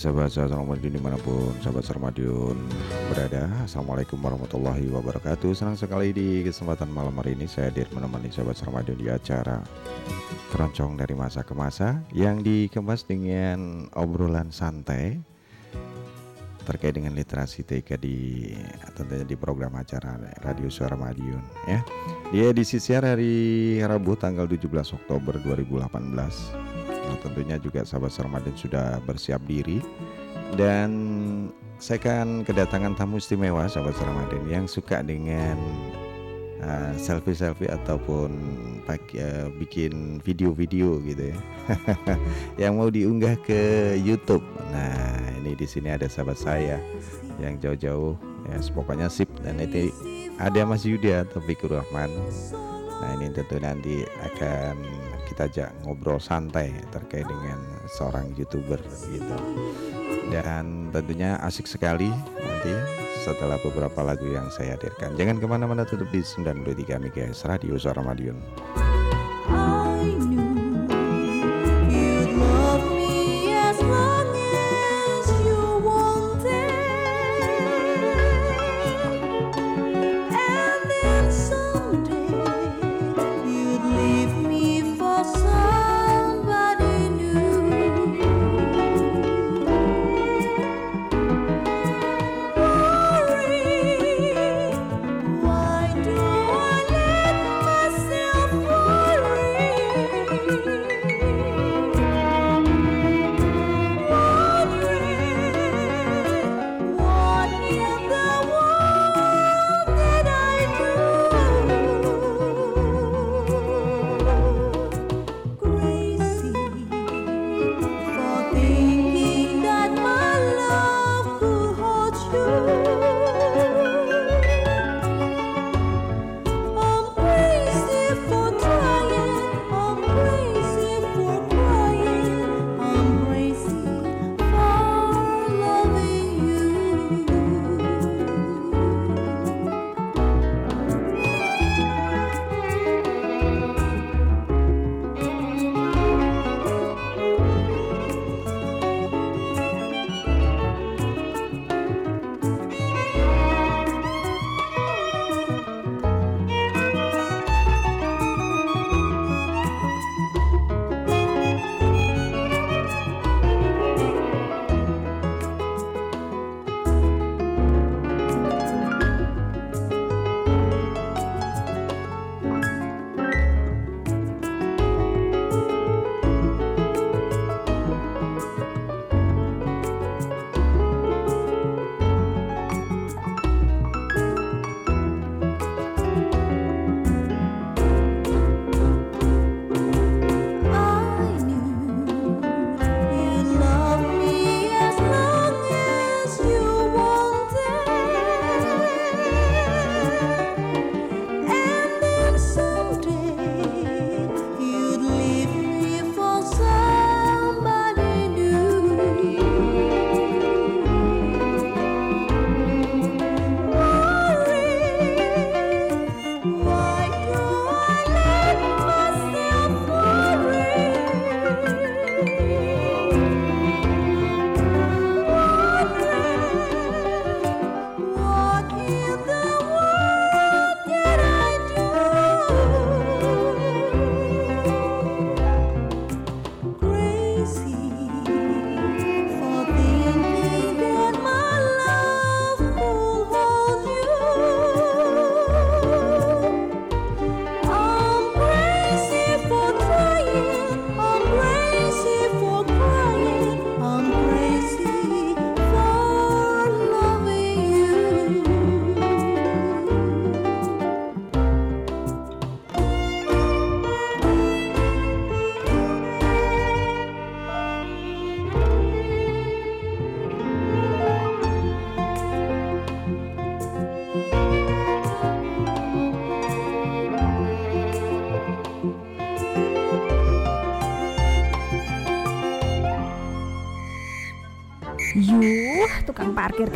Sahabat Assalamualaikum di mana pun sahabat Sarmadion berada. Assalamualaikum warahmatullahi wabarakatuh. Senang sekali di kesempatan malam hari ini saya hadir menemani sahabat Sarmadion di acara Keroncong dari masa ke masa Yang dikemas dengan obrolan santai terkait dengan literasi TK di tentunya di program acara Radio Suara Madiun ya. Di edisi siar hari Rabu tanggal 17 Oktober 2018 Nah, tentunya juga sahabat Ramadan sudah bersiap diri dan saya akan kedatangan tamu istimewa sahabat Ramadan yang suka dengan uh, selfie-selfie ataupun pake, uh, bikin video-video gitu ya. yang mau diunggah ke YouTube. Nah, ini di sini ada sahabat saya yang jauh-jauh ya pokoknya sip dan itu ada Mas Yuda Taufikur Rahman. Nah, ini tentu nanti akan kita ajak ngobrol santai terkait dengan seorang youtuber gitu dan tentunya asik sekali nanti setelah beberapa lagu yang saya hadirkan jangan ke mana-mana tutup di 93 MHz Radio Suara Madiun.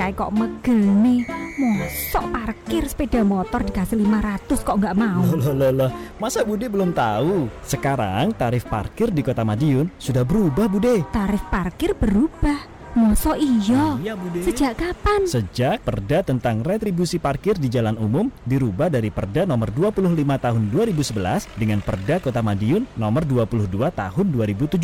Kayak kok megel nih Mosok parkir sepeda motor dikasih 500 kok nggak mau Loh, loh, loh, masa Bude belum tahu? Sekarang tarif parkir di Kota Madiun sudah berubah Bude Tarif parkir berubah Mosok iya? Iya Bude Sejak kapan? Sejak Perda tentang retribusi parkir di jalan umum dirubah dari Perda nomor 25 tahun 2011 dengan Perda Kota Madiun nomor 22 tahun 2017.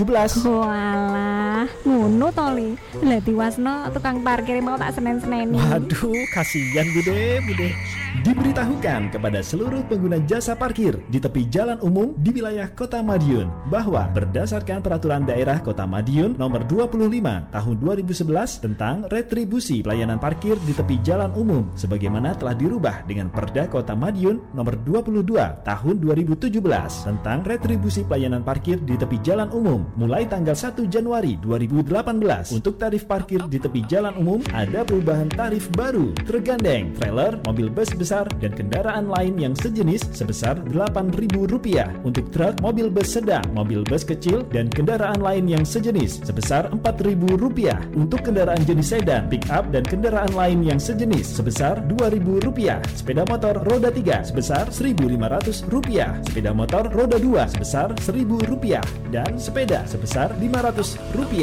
Walah, ngono toli. Lah Wasno tukang parkir mau tak senen-seneni. Waduh, kasihan Bude, Bude. Diberitahukan kepada seluruh pengguna jasa parkir di tepi jalan umum di wilayah Kota Madiun bahwa berdasarkan peraturan daerah Kota Madiun nomor 25 tahun 2011 tentang retribusi pelayanan parkir di tepi jalan umum sebagaimana telah dirubah dengan Perda Kota Madiun nomor 22 tahun 2017 tentang retribusi pelayanan parkir di tepi jalan umum mulai tanggal 1 Januari 2018 untuk tarif parkir di tepi jalan umum ada perubahan tarif baru. Tergandeng trailer, mobil bus besar dan kendaraan lain yang sejenis sebesar Rp8.000 untuk truk, mobil bus sedang, mobil bus kecil dan kendaraan lain yang sejenis sebesar Rp4.000 untuk kendaraan jenis sedan, pick up dan kendaraan lain yang sejenis sebesar Rp2.000 sepeda motor roda 3 sebesar Rp1.500 sepeda motor roda 2 sebesar Rp1.000 dan sepeda sebesar Rp500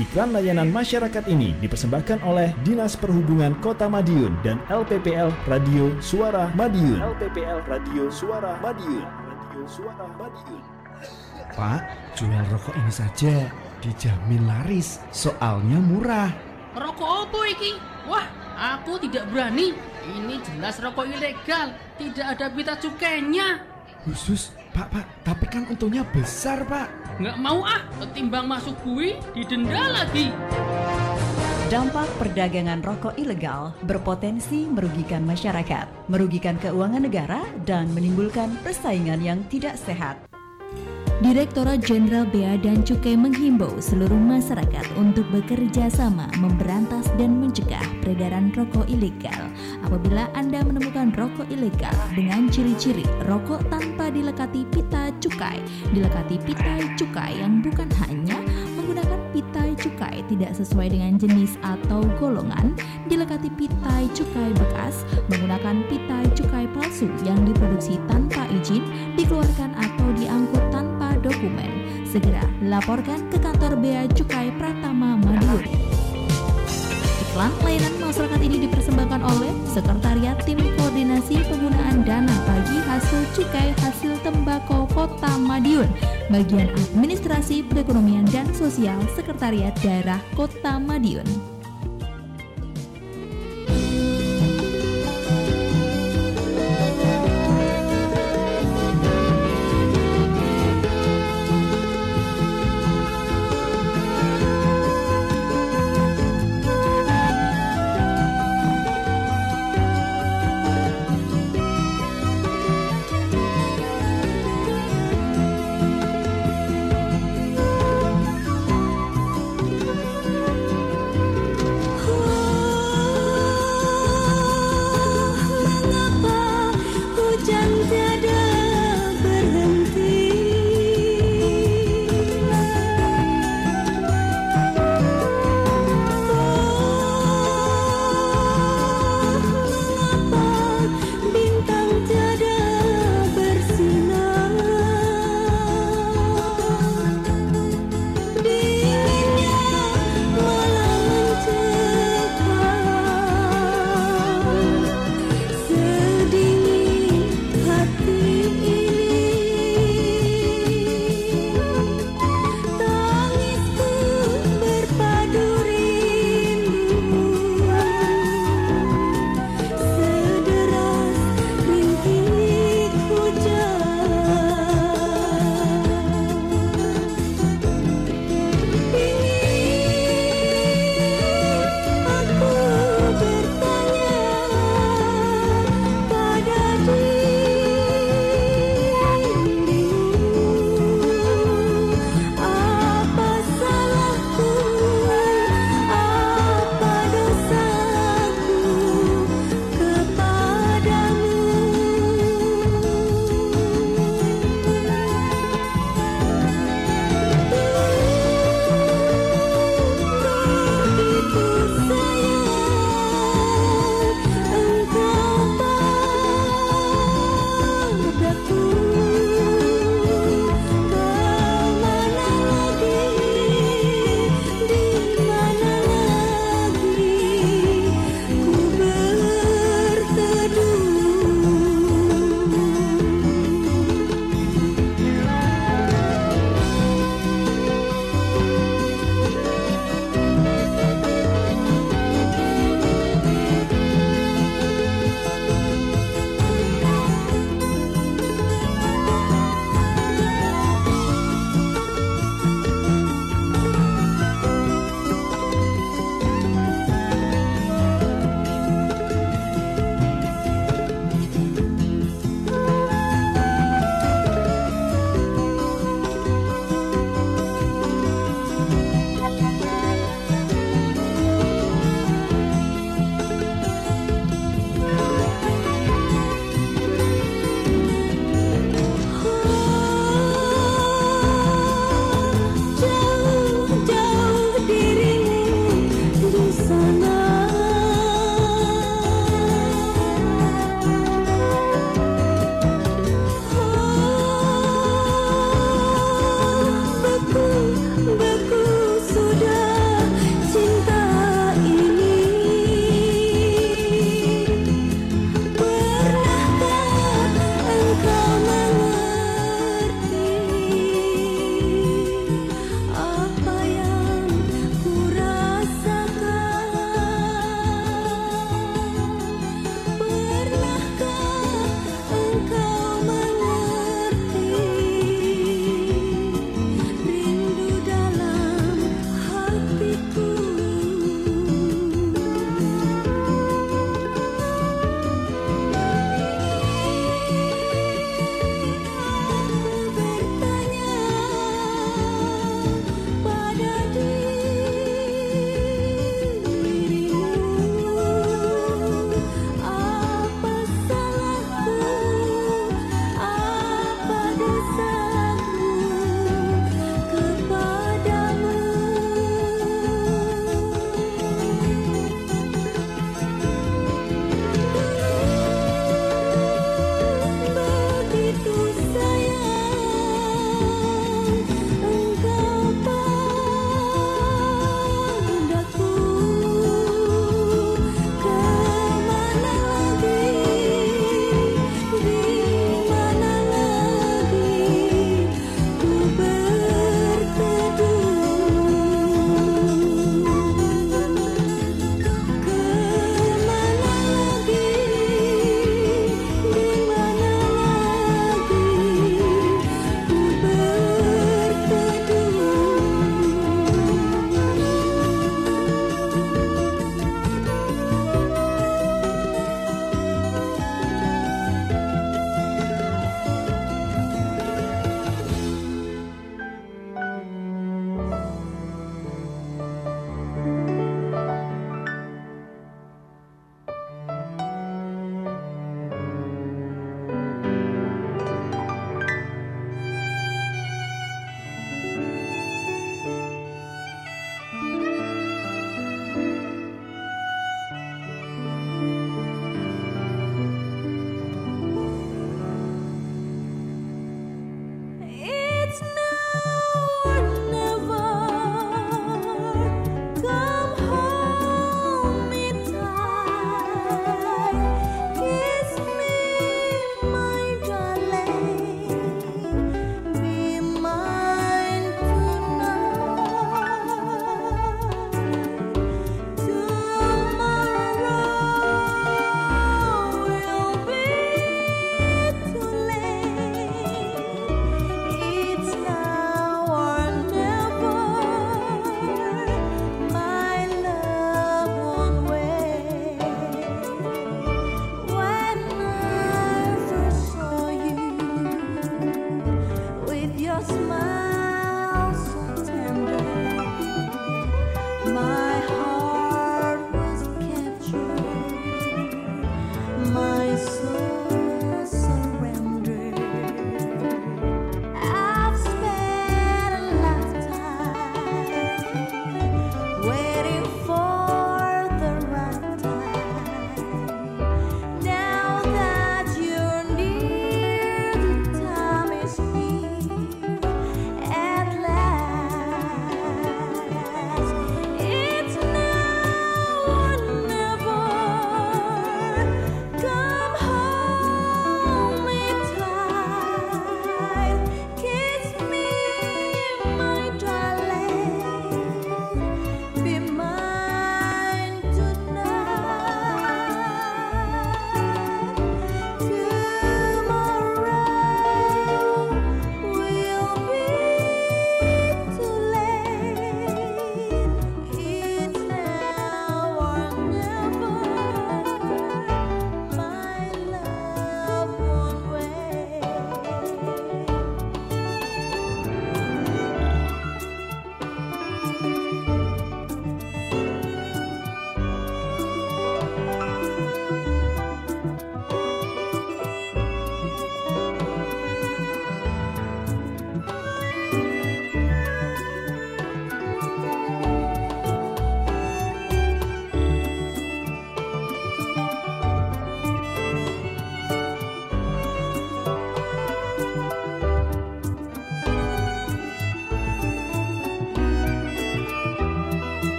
Iklan layanan masyarakat ini dipersembahkan oleh Dinas Perhubungan Kota Madiun dan LPPL Radio Suara Madiun. LPPL Radio Suara Madiun. Radio Suara Madiun. Pak, jual rokok ini saja dijamin laris, soalnya murah. Rokok apa iki? Wah, aku tidak berani. Ini jelas rokok ilegal, tidak ada pita cukainya. Khusus, Pak, Pak, tapi kan untungnya besar, Pak. Nggak mau ah, ketimbang masuk bui, didenda lagi. Dampak perdagangan rokok ilegal berpotensi merugikan masyarakat, merugikan keuangan negara, dan menimbulkan persaingan yang tidak sehat. Direktorat Jenderal Bea dan Cukai menghimbau seluruh masyarakat untuk bekerja sama memberantas dan mencegah peredaran rokok ilegal. Apabila Anda menemukan rokok ilegal dengan ciri-ciri rokok tanpa dilekati pita cukai, dilekati pita cukai yang bukan hanya menggunakan pitai cukai tidak sesuai dengan jenis atau golongan, dilekati pitai cukai bekas, menggunakan pitai cukai palsu yang diproduksi tanpa izin, dikeluarkan atau diangkut tanpa dokumen. Segera laporkan ke kantor Bea Cukai Pratama Madiun. Iklan layanan masyarakat ini dipersembahkan oleh Sekretariat Tim Koordinasi Penggunaan Dana Bagi Hasil Cukai Hasil Tembakau Kota Madiun Bagian Administrasi Perekonomian dan Sosial Sekretariat Daerah Kota Madiun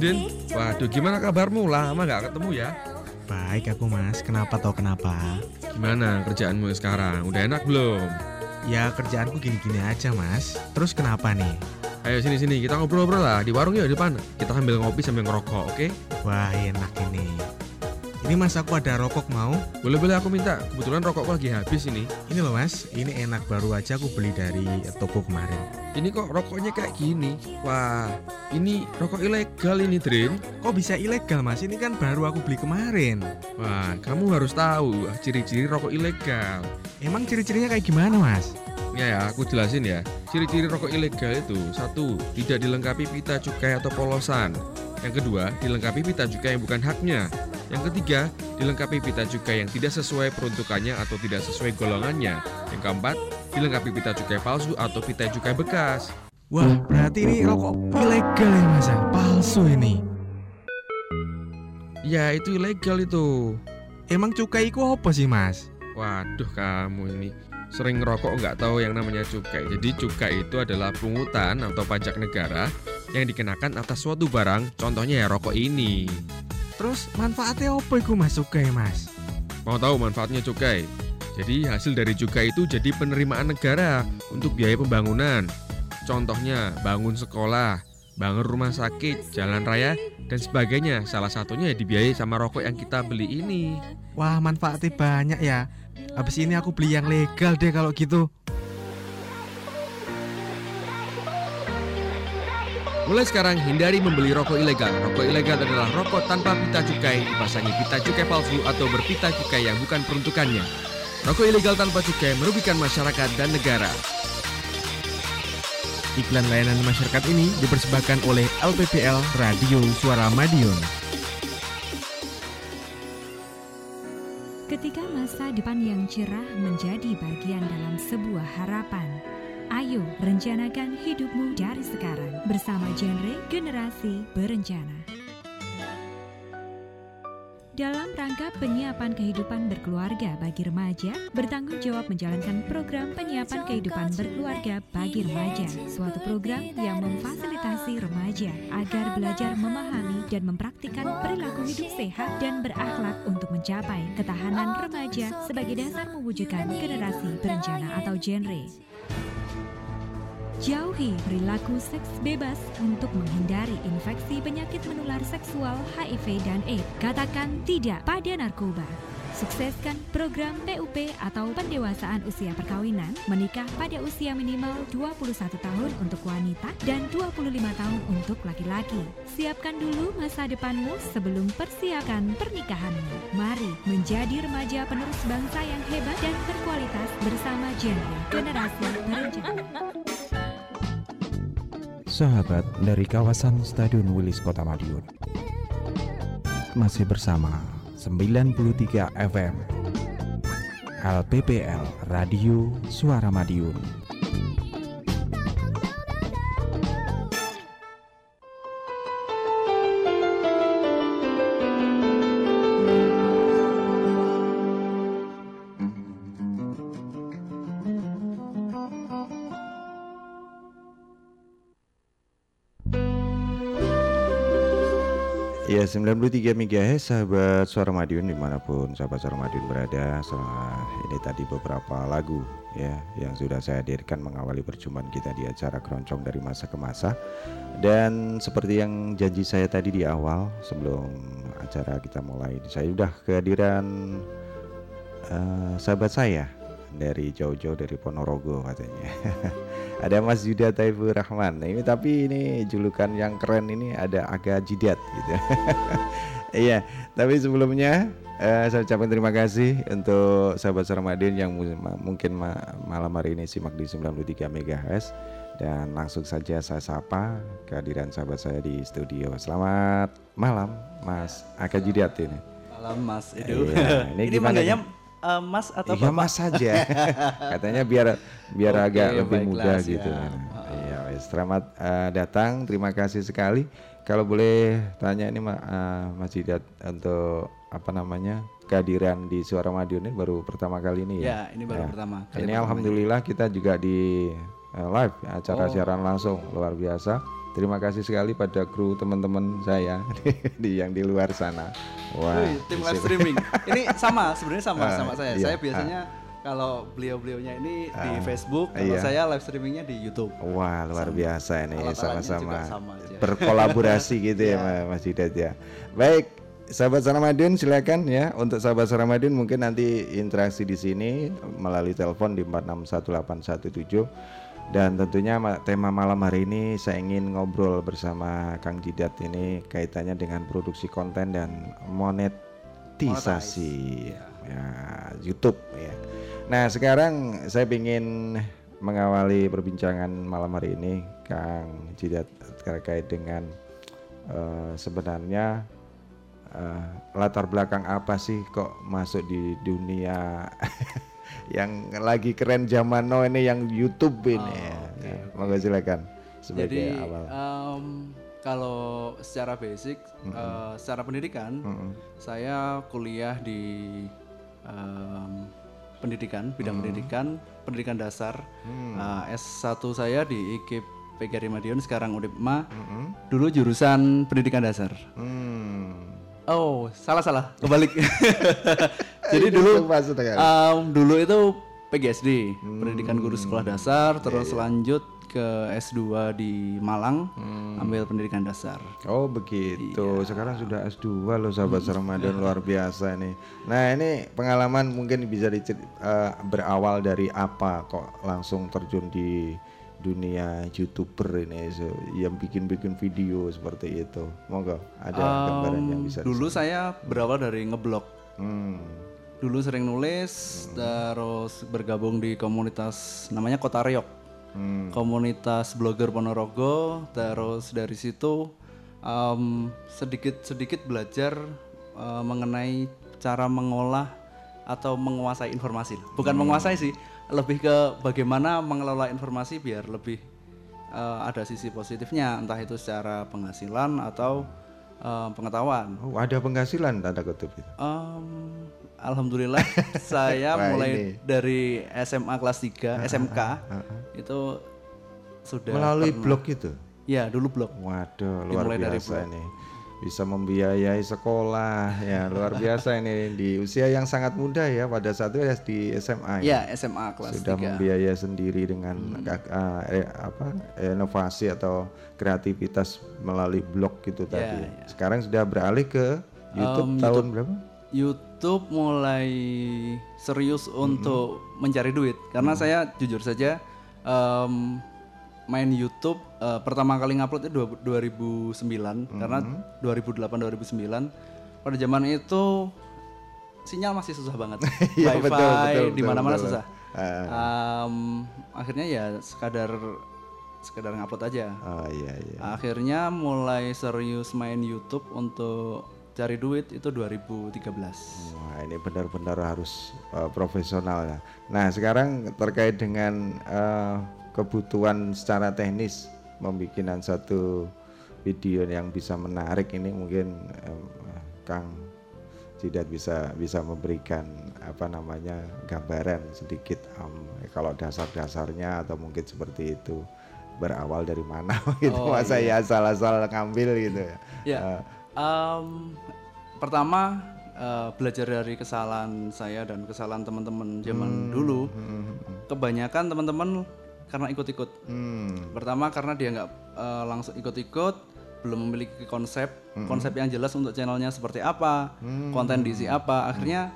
Din, waduh gimana kabarmu? Lama nggak ketemu ya? Baik aku mas, kenapa tau kenapa? Gimana kerjaanmu sekarang? Udah enak belum? Ya kerjaanku gini-gini aja mas. Terus kenapa nih? Ayo sini sini kita ngobrol-ngobrol lah di warung ya di depan. Kita sambil ngopi sambil ngerokok, oke? Wah enak ini. Ini mas aku ada rokok mau? Boleh boleh aku minta. Kebetulan rokokku lagi habis ini. Ini loh mas, ini enak baru aja aku beli dari toko kemarin. Ini kok rokoknya kayak gini? Wah, ini rokok ilegal ini, Drin. Kok bisa ilegal mas? Ini kan baru aku beli kemarin. Wah, kamu harus tahu ciri-ciri rokok ilegal. Emang ciri-cirinya kayak gimana mas? Ya ya, aku jelasin ya. Ciri-ciri rokok ilegal itu satu, tidak dilengkapi pita cukai atau polosan. Yang kedua, dilengkapi pita cukai yang bukan haknya. Yang ketiga, dilengkapi pita cukai yang tidak sesuai peruntukannya atau tidak sesuai golongannya. Yang keempat, dilengkapi pita cukai palsu atau pita cukai bekas. Wah, berarti ini rokok ilegal ya mas? ya? Palsu ini. Ya, itu ilegal itu. Emang cukai itu apa sih mas? Waduh, kamu ini sering ngerokok nggak tahu yang namanya cukai. Jadi cukai itu adalah pungutan atau pajak negara yang dikenakan atas suatu barang, contohnya ya rokok ini. Terus manfaatnya apa itu mas cukai mas? Mau tahu manfaatnya cukai? Jadi hasil dari cukai itu jadi penerimaan negara untuk biaya pembangunan. Contohnya bangun sekolah, bangun rumah sakit, jalan raya, dan sebagainya. Salah satunya ya dibiayai sama rokok yang kita beli ini. Wah manfaatnya banyak ya. Habis ini aku beli yang legal deh kalau gitu. Mulai sekarang hindari membeli rokok ilegal. Rokok ilegal adalah rokok tanpa pita cukai, dipasangi pita cukai palsu atau berpita cukai yang bukan peruntukannya. Rokok ilegal tanpa cukai merugikan masyarakat dan negara. Iklan layanan masyarakat ini dipersembahkan oleh LPPL Radio Suara Madiun. Ketika masa depan yang cerah menjadi bagian dalam sebuah harapan, ayo rencanakan hidupmu dari sekarang bersama genre Generasi Berencana. Dalam rangka penyiapan kehidupan berkeluarga bagi remaja, bertanggung jawab menjalankan program penyiapan kehidupan berkeluarga bagi remaja, suatu program yang memfasilitasi remaja agar belajar memahami dan mempraktikkan perilaku hidup sehat dan berakhlak untuk mencapai ketahanan remaja sebagai dasar mewujudkan generasi berencana atau genre. Jauhi perilaku seks bebas untuk menghindari infeksi penyakit menular seksual HIV dan AIDS. Katakan tidak pada narkoba. Sukseskan program PUP atau pendewasaan usia perkawinan menikah pada usia minimal 21 tahun untuk wanita dan 25 tahun untuk laki-laki. Siapkan dulu masa depanmu sebelum persiapkan pernikahanmu. Mari menjadi remaja penerus bangsa yang hebat dan berkualitas bersama genre generasi berencana. Sahabat dari kawasan Stadion Wilis Kota Madiun. Masih bersama 93 FM LPPL Radio Suara Madiun Ya 93 MHz sahabat Suara Madiun di mana pun sahabat Suara Madiun berada. Setelah ini tadi beberapa lagu ya yang sudah saya hadirkan mengawali perjumpaan kita di acara keroncong dari masa ke masa. Dan seperti yang janji saya tadi di awal sebelum acara kita mulai Saya sudah kehadiran eh, sahabat saya dari jauh-jauh dari Ponorogo katanya ada Mas Yuda Taifur Rahman. Nah, ini tapi ini julukan yang keren ini ada agak jidat gitu. Iya, tapi sebelumnya eh, saya ucapkan terima kasih untuk sahabat Sarmadin yang mungkin ma- malam hari ini simak di 93 MHz dan langsung saja saya sapa kehadiran sahabat saya di studio. Selamat malam Mas Aga Jidat ini. Malam Mas Edu. Iya, ini ini manggilnya eh, Mas atau Iya mas saja. Katanya biar biar Oke, agak lebih mudah siap. gitu. Iya, wes. selamat eh, datang. Terima kasih sekali. Kalau boleh tanya ini Ma- eh, Mas Jidat untuk apa namanya kehadiran di Suara Madiun ini baru pertama kali ini ya? Ya, ini baru pertama kali Ini pertama. alhamdulillah kita juga di eh, live acara Oh. siaran langsung luar biasa. Terima kasih sekali pada kru teman-teman saya di yang di luar sana. Wah, Wih, tim live streaming. Ini sama sebenarnya sama Ah, sama saya. iya, Saya biasanya kalau beliau-beliaunya ini di Ah, Facebook, kalau iya. saya live streamingnya di YouTube. Wah luar biasa ini sama-sama sama berkolaborasi gitu ya Ma- Mas Didat ya. Baik, sahabat Saramadun silakan ya untuk sahabat Saramadun mungkin nanti interaksi di sini melalui telepon di 461817 dan tentunya ma- tema malam hari ini saya ingin ngobrol bersama Kang Jidat ini kaitannya dengan produksi konten dan monetisasi ya, YouTube ya. Nah sekarang saya ingin mengawali perbincangan malam hari ini Kang Jidat terkait dengan eh, sebenarnya eh, latar belakang apa sih kok masuk di dunia yang lagi keren zaman now ini yang YouTube ini ya. Ya, Monggo silakan sebagai Jadi awal. em, kalau secara basic, eh, secara pendidikan, Mm-mm. saya kuliah di em, pendidikan, bidang Mm. pendidikan, pendidikan dasar. Hmm. Eh, S1 saya di IKIP PGRI Madiun, sekarang UDIPMA. Mm-mm. Dulu jurusan pendidikan dasar. Hmm. Oh, salah salah, kebalik. Jadi dulu em, dulu itu PGSD, Pendidikan Guru Hmm. Sekolah Dasar, Iya, terus lanjut ke S2 di Malang, Hmm. ambil pendidikan dasar. Oh begitu. Sekarang sudah S2 loh Hmm. sahabat Ramadan luar biasa nih. Nah ini pengalaman mungkin bisa dicer- eh, berawal dari apa kok langsung terjun di dunia youtuber ini so, yang bikin-bikin video seperti itu. Monggo ada gambaran yang bisa. dulu saya berawal dari ngeblog. Hmm. Dulu sering nulis, terus bergabung di komunitas namanya Kota Riok. Hmm. Komunitas blogger Ponorogo, terus dari situ em, sedikit-sedikit belajar eh, mengenai cara mengolah atau menguasai informasi. Bukan Hmm. menguasai sih, lebih ke bagaimana mengelola informasi biar lebih eh, ada sisi positifnya, entah itu secara penghasilan atau eh, pengetahuan. Oh, ada penghasilan tanda kutip itu. Em, Alhamdulillah saya Wah, mulai ini. dari SMA kelas 3 SMK itu sudah Melalui pernah- blog itu. Ya dulu blog. Waduh, luar Dimulai dari biasa ini. Bisa membiayai sekolah ya, luar biasa ini di usia yang sangat muda ya pada saat itu ya di SMA Ya SMA kelas sudah 3 membiayai sendiri dengan kak- ah, eh, apa inovasi atau kreativitas melalui blog gitu Ya, tadi. ya. Sekarang sudah beralih ke YouTube Um, tahun YouTube. berapa? YouTube mulai serius untuk mencari duit karena saya jujur saja em, main YouTube eh, pertama kali ngupload itu dua- 2009 karena 2008 2009 pada zaman itu sinyal masih susah banget Iya, wifi betul, betul, di mana-mana susah Ah. Em, akhirnya ya sekadar sekadar ngupload aja Oh iya iya. Akhirnya mulai serius main YouTube untuk cari duit itu 2013. Wah ini benar-benar harus uh, profesional ya. Nah sekarang terkait dengan uh, kebutuhan secara teknis membikinan satu video yang bisa menarik ini mungkin um, Kang tidak bisa bisa memberikan apa namanya gambaran sedikit um, kalau dasar-dasarnya atau mungkin seperti itu berawal dari mana gitu Oh, masa iya. ya asal-asal ngambil gitu ya. Ya, Uh, em, pertama eh, belajar dari kesalahan saya dan kesalahan teman-teman zaman dulu. Kebanyakan teman-teman karena ikut-ikut. hmm, Pertama karena dia nggak eh, langsung ikut-ikut, belum memiliki konsep, konsep yang jelas untuk channelnya seperti apa, konten diisi apa. Akhirnya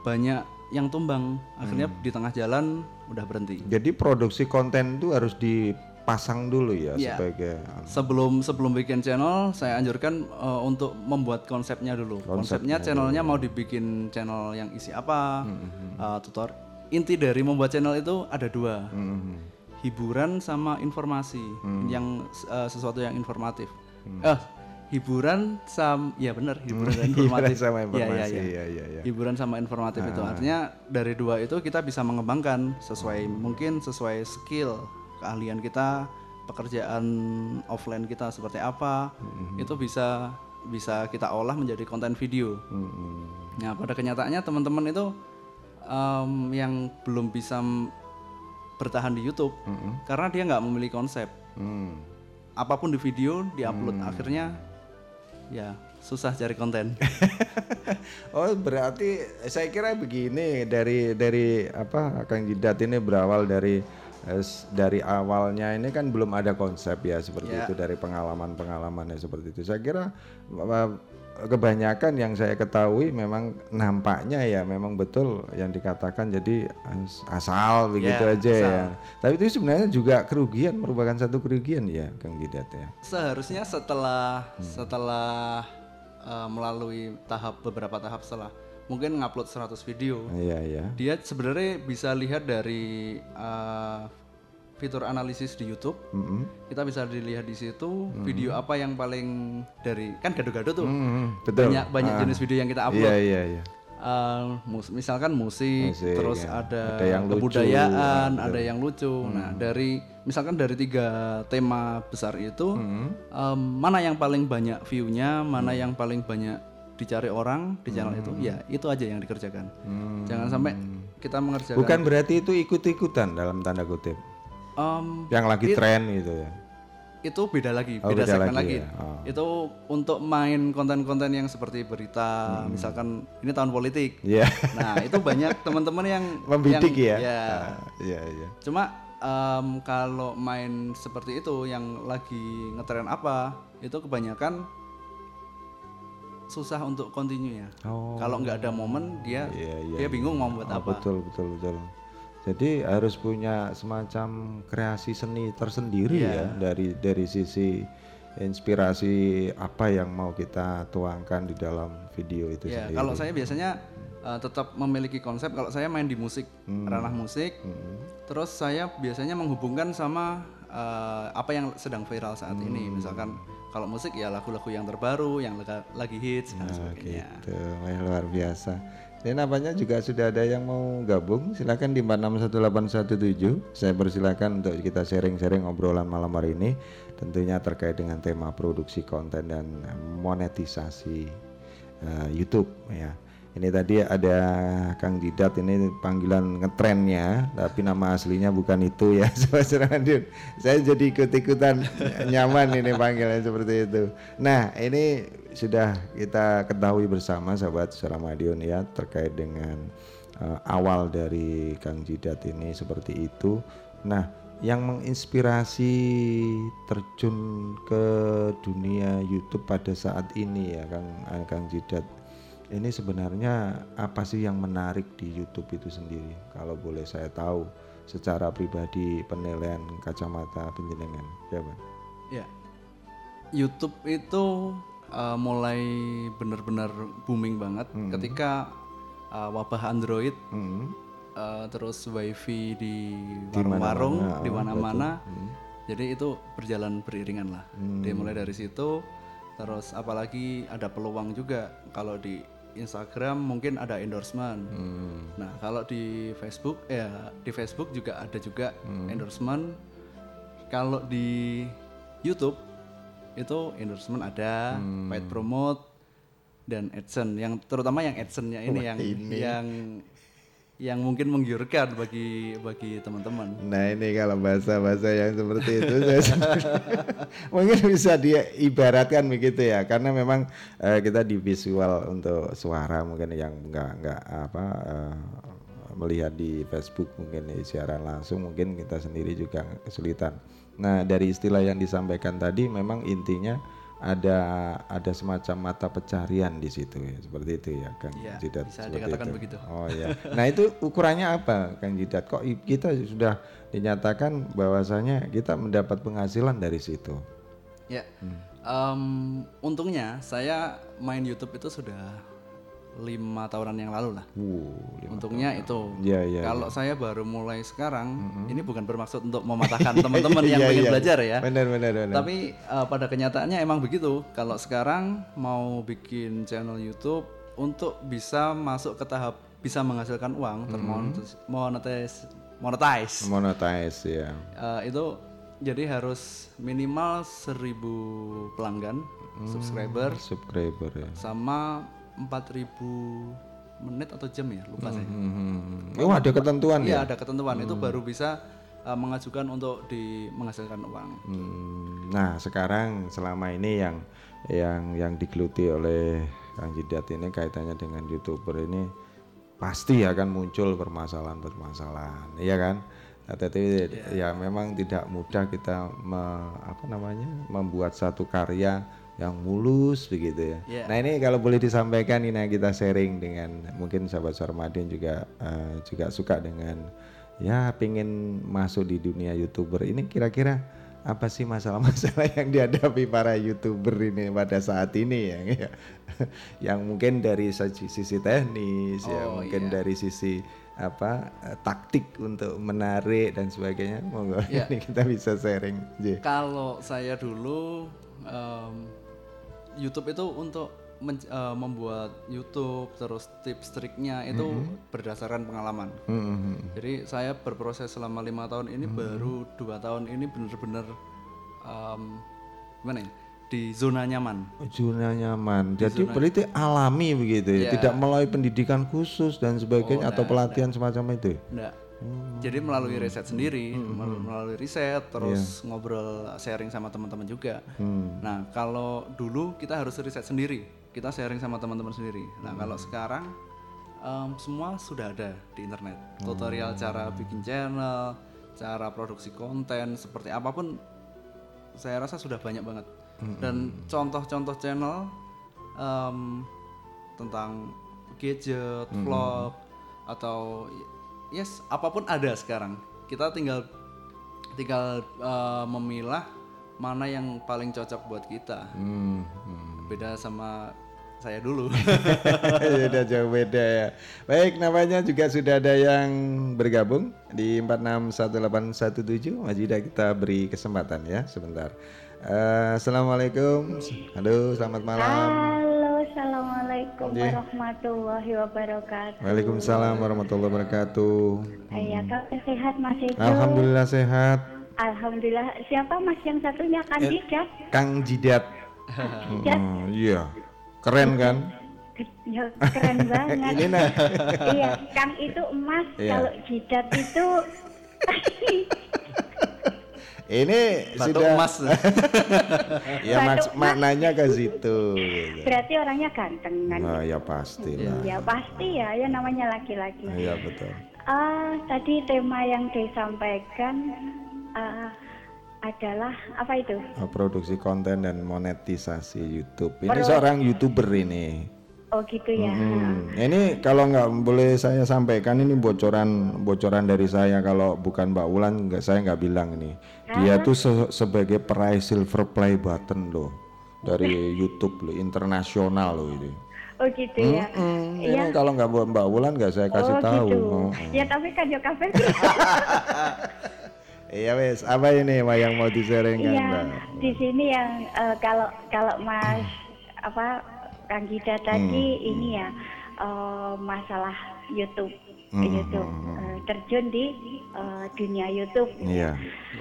banyak yang tumbang. Akhirnya di tengah jalan udah berhenti. Jadi produksi konten itu harus dipasang dulu ya Iya. sebagai Sebelum sebelum bikin channel, saya anjurkan eh, untuk membuat konsepnya dulu. Konsepnya channelnya mau dibikin channel yang isi apa, eh, tutor. Inti dari membuat channel itu ada dua, hmm, hiburan sama informasi, yang eh, sesuatu yang informatif. Eh, hiburan sama, ya benar, hiburan dan informatif. sama Iya, informasi, iya, iya. iya, iya, iya. Hiburan sama informatif itu artinya dari dua itu kita bisa mengembangkan sesuai mungkin sesuai skill keahlian kita pekerjaan offline kita seperti apa itu bisa bisa kita olah menjadi konten video. Nah pada kenyataannya teman-teman itu em, yang belum bisa bertahan di YouTube karena dia nggak memiliki konsep. Hmm. Apa pun di video diupload akhirnya ya susah cari konten. Oh berarti saya kira begini dari dari apa Kang Jidat ini berawal dari eh, dari awalnya ini kan belum ada konsep ya seperti Ya. itu dari pengalaman-pengalamannya seperti itu. Saya kira eh, kebanyakan yang saya ketahui memang nampaknya ya memang betul yang dikatakan jadi as- asal begitu Ya, aja asal. ya. Tapi itu sebenarnya juga kerugian merupakan satu kerugian ya Kang Jidat ya. Seharusnya setelah setelah eh, melalui tahap beberapa tahap setelah mungkin ngupload 100 video, Iya iya. dia sebenarnya bisa lihat dari eh, fitur analisis di YouTube. Mm-mm. Kita bisa dilihat di situ video apa yang paling dari kan gado-gado tuh. Mm, betul. Banyak banyak Ah. jenis video yang kita upload. Iya iya iya. Eh, mus- misalkan musik, Musik, terus ya. ada, Ada yang lucu, kebudayaan, betul. ada yang lucu. Nah, dari misalkan dari tiga tema besar itu, em, mana yang paling banyak view-nya, mana yang paling banyak dicari orang di channel itu, ya itu aja yang dikerjakan. Jangan sampai kita mengerjakan. Bukan berarti itu ikut-ikutan dalam tanda kutip. Em, Yang lagi tren gitu ya. itu beda lagi, Oh, beda, beda segmen lagi lagi. ya? Oh. Itu untuk main konten-konten yang seperti berita, misalkan ini tahun politik. Iya. Nah, itu banyak teman-teman yang Membidik yang- ya. ya. Ah, Iya iya. Cuma em, kalau main seperti itu yang lagi ngetren apa, itu kebanyakan susah untuk continue ya. Oh. Kalau nggak ada momen dia Iya, iya, dia bingung mau buat Ah, apa. Betul betul betul. Jadi harus punya semacam kreasi seni tersendiri Iya. ya dari dari sisi inspirasi apa yang mau kita tuangkan di dalam video itu Ya, sendiri. kalau saya biasanya uh, tetap memiliki konsep kalau saya main di musik, Hmm. ranah musik. Terus saya biasanya menghubungkan sama uh, apa yang sedang viral saat Hmm. ini. Misalkan kalau musik ya lagu-lagu yang terbaru, yang lagi hits dan Nah, sebagainya. gitu, Wah, luar biasa. Ini namanya juga sudah ada yang mau gabung. Silakan di 461817. Saya persilakan untuk kita sharing-sharing obrolan malam hari ini. Tentunya terkait dengan tema produksi konten dan monetisasi eh, YouTube ya. Ini tadi ada Kang Jidat ini panggilan ngetrennya, tapi nama aslinya bukan itu ya. Saya jadi ikut-ikutan nyaman ini panggilan seperti itu. Nah, ini sudah kita ketahui bersama sahabat Seramadion ya terkait dengan eh, awal dari Kang Jidat ini seperti itu. Nah, yang menginspirasi terjun ke dunia YouTube pada saat ini ya Kang eh, Kang Jidat ini sebenarnya apa sih yang menarik di YouTube itu sendiri? Kalau boleh saya tahu secara pribadi penilaian kacamata penjenengan, ya Bang? Ya. YouTube itu uh, mulai benar-benar booming banget ketika uh, wabah Android Hmm. uh, terus wifi di warung-warung di oh, mana-mana. Jadi itu berjalan beriringan lah. Dia mulai dari situ terus apalagi ada peluang juga kalau di Instagram mungkin ada endorsement. Nah, kalau di Facebook ya di Facebook juga ada juga endorsement. Kalau di YouTube itu endorsement ada, paid promote dan AdSense. Yang terutama yang AdSense-nya ini yang yang yang mungkin menggiurkan bagi bagi teman-teman. Nah ini kalau bahasa-bahasa yang seperti itu saya mungkin bisa diibaratkan begitu ya karena memang eh, kita di visual untuk suara mungkin yang enggak enggak apa eh, melihat di Facebook mungkin di siaran langsung mungkin kita sendiri juga kesulitan. Nah dari istilah yang disampaikan tadi memang intinya ada ada semacam mata pencarian di situ ya seperti itu ya Kang Iya, Jidat bisa seperti dikatakan itu. begitu. Oh ya. Nah itu ukurannya apa Kang Jidat? Kok kita sudah dinyatakan bahwasanya kita mendapat penghasilan dari situ? Ya, em, untungnya saya main YouTube itu sudah lima tahunan yang lalu lah. Lima Untungnya itu. Iya, iya, Kalau saya baru mulai sekarang, ini bukan bermaksud untuk mematahkan teman-teman yang pengen iya. belajar ya. Benar benar benar. Tapi eh, pada kenyataannya emang begitu. Kalau sekarang mau bikin channel YouTube untuk bisa masuk ke tahap bisa menghasilkan uang, termonetis- monetize, monetize, monetize ya. eh, itu jadi harus minimal 1000 pelanggan, subscriber, Subscriber ya. sama 4000 menit atau jam ya, lupa saya. Hmm. Oh ada ketentuan Iya ya? ada ketentuan itu baru bisa uh, mengajukan untuk di menghasilkan uang. Hmm, nah sekarang selama ini yang yang yang digeluti oleh Kang Jidat ini kaitannya dengan youtuber ini pasti akan muncul permasalahan-permasalahan, iya kan? Nah, Tetapi ya memang tidak mudah kita me- apa namanya membuat satu karya yang mulus begitu ya. Iya. Nah ini kalau boleh disampaikan ini yang kita sharing dengan mungkin sahabat Sarmadin juga eh, juga suka dengan ya pingin masuk di dunia youtuber ini kira-kira apa sih masalah-masalah yang dihadapi para youtuber ini pada saat ini ya, ya. yang mungkin dari sisi, teknis ya Oh, mungkin iya. dari sisi apa eh, taktik untuk menarik dan sebagainya monggo Iya. ini kita bisa sharing J. Kalau saya dulu em, YouTube itu untuk men- eh, membuat YouTube terus tips triknya itu berdasarkan pengalaman. Hmm, Jadi saya berproses selama lima tahun ini baru dua tahun ini benar-benar em, gimana ya di zona nyaman. zona nyaman. Jadi zona- berarti alami begitu ya, Iya. tidak melalui pendidikan khusus dan sebagainya Oh, atau enggak, pelatihan semacam itu. Enggak. Jadi melalui riset sendiri, mel- melalui riset terus ngobrol sharing sama teman-teman juga. Nah, kalau dulu kita harus riset sendiri, kita sharing sama teman-teman sendiri. Nah, kalau sekarang em, semua sudah ada di internet. Tutorial cara bikin channel, cara produksi konten, seperti apa pun saya rasa sudah banyak banget. Dan contoh-contoh channel em, tentang gadget, vlog atau yes apa pun ada sekarang. Kita tinggal tinggal eh, memilah mana yang paling cocok buat kita. Hmm, hmm. Beda sama saya dulu. Sudah jauh beda ya. Baik, namanya juga sudah ada yang bergabung di 461817. Mas Yuda kita beri kesempatan ya sebentar. Eh, Assalamualaikum. Halo, selamat malam. Assalamualaikum Iya. warahmatullahi wabarakatuh. Waalaikumsalam warahmatullahi wabarakatuh. Iya, kabar sehat Mas. Alhamdulillah sehat. Alhamdulillah. Siapa Mas yang satunya? Kang Jidat. Jidat. Hmm, iya. Keren kan? Ya, keren banget. Ini nah. iya, Kang itu emas, Iya. kalau jidat itu Ini Batu sudah emas. ya emas. maknanya ke situ. gitu. berarti orangnya ganteng kan? Nah, ya pasti lah. Ya pasti ya, ya namanya laki-laki. Iya betul. Ah, tadi tema yang disampaikan ah, adalah apa itu? Oh, Produksi konten dan monetisasi YouTube. Ini Perlu- seorang youtuber ini. Oh gitu ya. Hmm, Ini kalau nggak boleh saya sampaikan ini bocoran bocoran dari saya kalau bukan Mbak Wulan nggak saya nggak bilang ini. Dia tuh se- sebagai peraih silver play button loh dari YouTube loh internasional loh ini. Oh gitu ya. Hmm, ini kalau nggak buat Mbak Wulan nggak saya kasih oh tahu. gitu. Oh. Ya tapi kan yo kafe. Iya wes, apa ini Mbak yang mau di-sharingkan Iya, di sini yang eh, kalau kalau Mas apa Kang Gida tadi Hmm, ini ya eh, masalah YouTube, Hmm, YouTube hmm, hmm. eh, terjun di eh, dunia YouTube. Iya.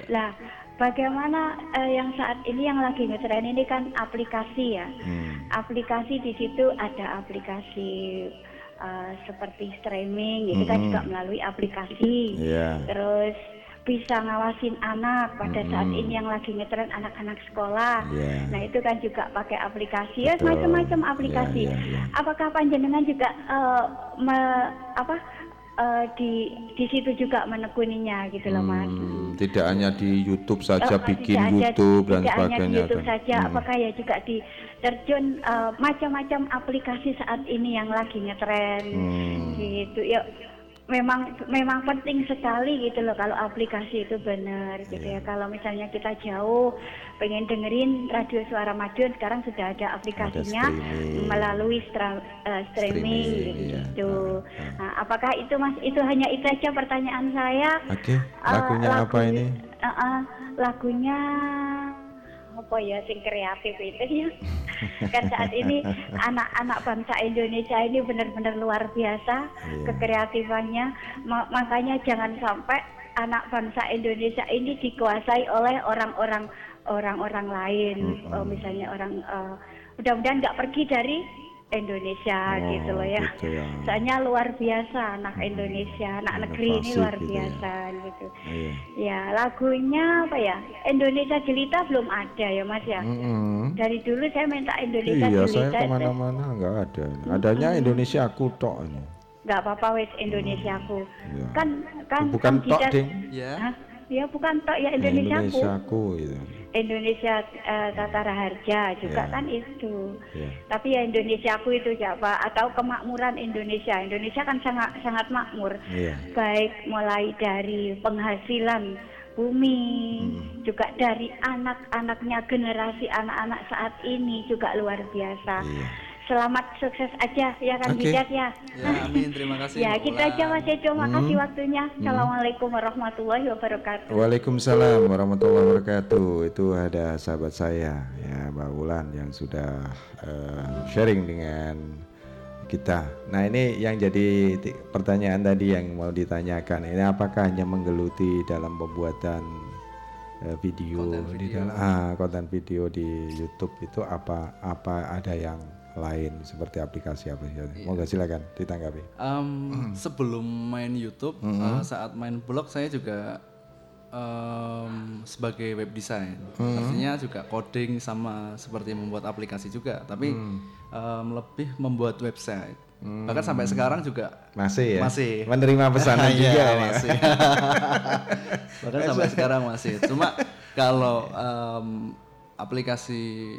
Lah, bagaimana eh, yang saat ini yang lagi ngetren ini kan aplikasi ya. Hmm. Aplikasi di situ ada aplikasi eh, seperti streaming, itu kan Mm-mm. juga melalui aplikasi. Iya. Terus bisa ngawasin anak pada saat Mm-mm. ini yang lagi ngetren anak-anak sekolah. Iya. Nah itu kan juga pakai aplikasi ya macam-macam aplikasi. Iya, iya, iya. Apakah panjenengan juga eh, me- apa eh, di di situ juga menekuninya gitu loh mas? Hmm, tidak hanya di YouTube saja Oh, bikin tidak YouTube dan tidak hanya di sebagainya. YouTube kan. saja, Hmm. apakah ya juga di terjun eh, macam-macam aplikasi saat ini yang lagi ngetren Hmm. gitu. Ya memang memang penting sekali gitu loh kalau aplikasi itu benar gitu Iya. ya. Kalau misalnya kita jauh pengen dengerin radio suara Madiun sekarang sudah ada aplikasinya streaming. melalui stra- eh, streaming, Streaming, iya. gitu. Nah, apakah itu Mas itu hanya itu aja pertanyaan saya? Oke, Eh, lagunya lagu- apa ini? eh, eh, lagunya apa ya sing kreatif itu ya kan saat ini anak-anak bangsa Indonesia ini benar-benar luar biasa Iya. kekreatifannya Ma- makanya jangan sampai anak bangsa Indonesia ini dikuasai oleh orang-orang orang-orang lain Mm-mm. Oh, misalnya orang eh, mudah-mudahan nggak pergi dari Indonesia Oh, gitu loh ya. gitu ya. Soalnya luar biasa anak Indonesia, anak negeri ini luar gitu ya. biasa gitu. Iya. Ya lagunya apa ya? Indonesia Jelita belum ada ya Mas ya. Mm-mm. Dari dulu saya minta Indonesia Iya, saya Jelita itu ke mana-mana nggak ada. Adanya Indonesia aku tok ini. nggak apa-apa wes Indonesia aku. Iya. Kan kan Bukan kan tok, kita- Ding. Ya. Hah? Ya bukan tok ya Indonesia, Indonesia aku. aku gitu. Indonesia eh, Tata Raharja juga Ya. kan itu. Iya. Tapi ya Indonesia aku itu ya Pak atau kemakmuran Indonesia. Indonesia kan sangat sangat makmur. Iya. Baik mulai dari penghasilan bumi, Hmm. juga dari anak-anaknya generasi anak-anak saat ini juga luar biasa. Iya. Selamat sukses aja ya kan Oke. Bijak ya. Ya, amin. Terima kasih. Ya, kita aja Mas Edo, makasih Hmm. waktunya. Assalamualaikum warahmatullahi wabarakatuh. Waalaikumsalam warahmatullahi wabarakatuh. Itu ada sahabat saya ya Mbak Wulan yang sudah eh, sharing dengan kita. Nah ini yang jadi pertanyaan tadi yang mau ditanyakan. Ini apakah hanya menggeluti dalam pembuatan eh, video, Konten di video. dalam ah, konten video di YouTube itu apa apa ada yang lain seperti aplikasi apa Iya. Moga silakan ditanggapi. Em, sebelum main YouTube, Mm-hmm. eh, saat main blog saya juga em, sebagai web design. Mm-hmm. Artinya juga coding sama seperti membuat aplikasi juga, tapi Mm. em, lebih membuat website. Bahkan sampai sekarang juga Masih ya? Masih. Menerima pesanan Iya, juga ya? masih. Bahkan sampai sekarang masih. Cuma kalau em, aplikasi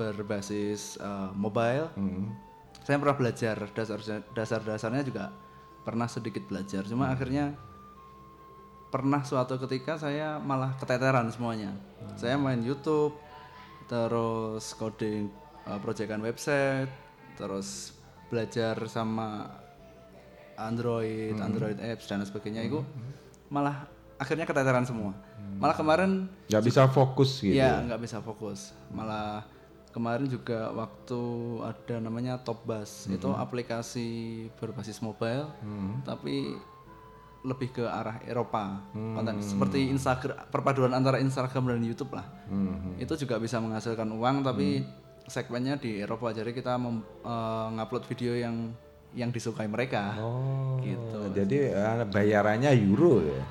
berbasis eh, mobile, Hmm. saya pernah belajar dasar dasar-dasarnya juga pernah sedikit belajar. Cuma Hmm. akhirnya pernah suatu ketika saya malah keteteran semuanya. Saya main YouTube, terus coding uh, proyekan website, terus belajar sama Android, Android apps dan sebagainya itu malah akhirnya keteteran semua. Malah kemarin nggak bisa fokus gitu Iya, nggak bisa fokus. Malah kemarin juga waktu ada namanya Topbus itu aplikasi berbasis mobile, tapi lebih ke arah Eropa konten seperti Instagram perpaduan antara Instagram dan YouTube lah. Itu juga bisa menghasilkan uang, tapi segmennya di Eropa. Jadi kita mem- eh, ngupload video yang yang disukai mereka. Oh, Gitu. Jadi eh, bayarannya euro ya.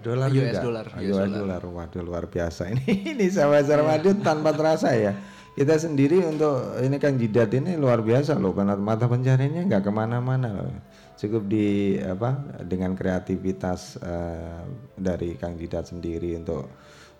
Dolar US juga. dollar, US US dollar. Waduh luar biasa ini. ini sahabat Ramadan tanpa terasa ya. Kita sendiri untuk ini Kang Jidat ini luar biasa loh karena mata pencariannya nggak ke mana-mana loh. Cukup di apa dengan kreativitas eh, dari Kang Jidat sendiri untuk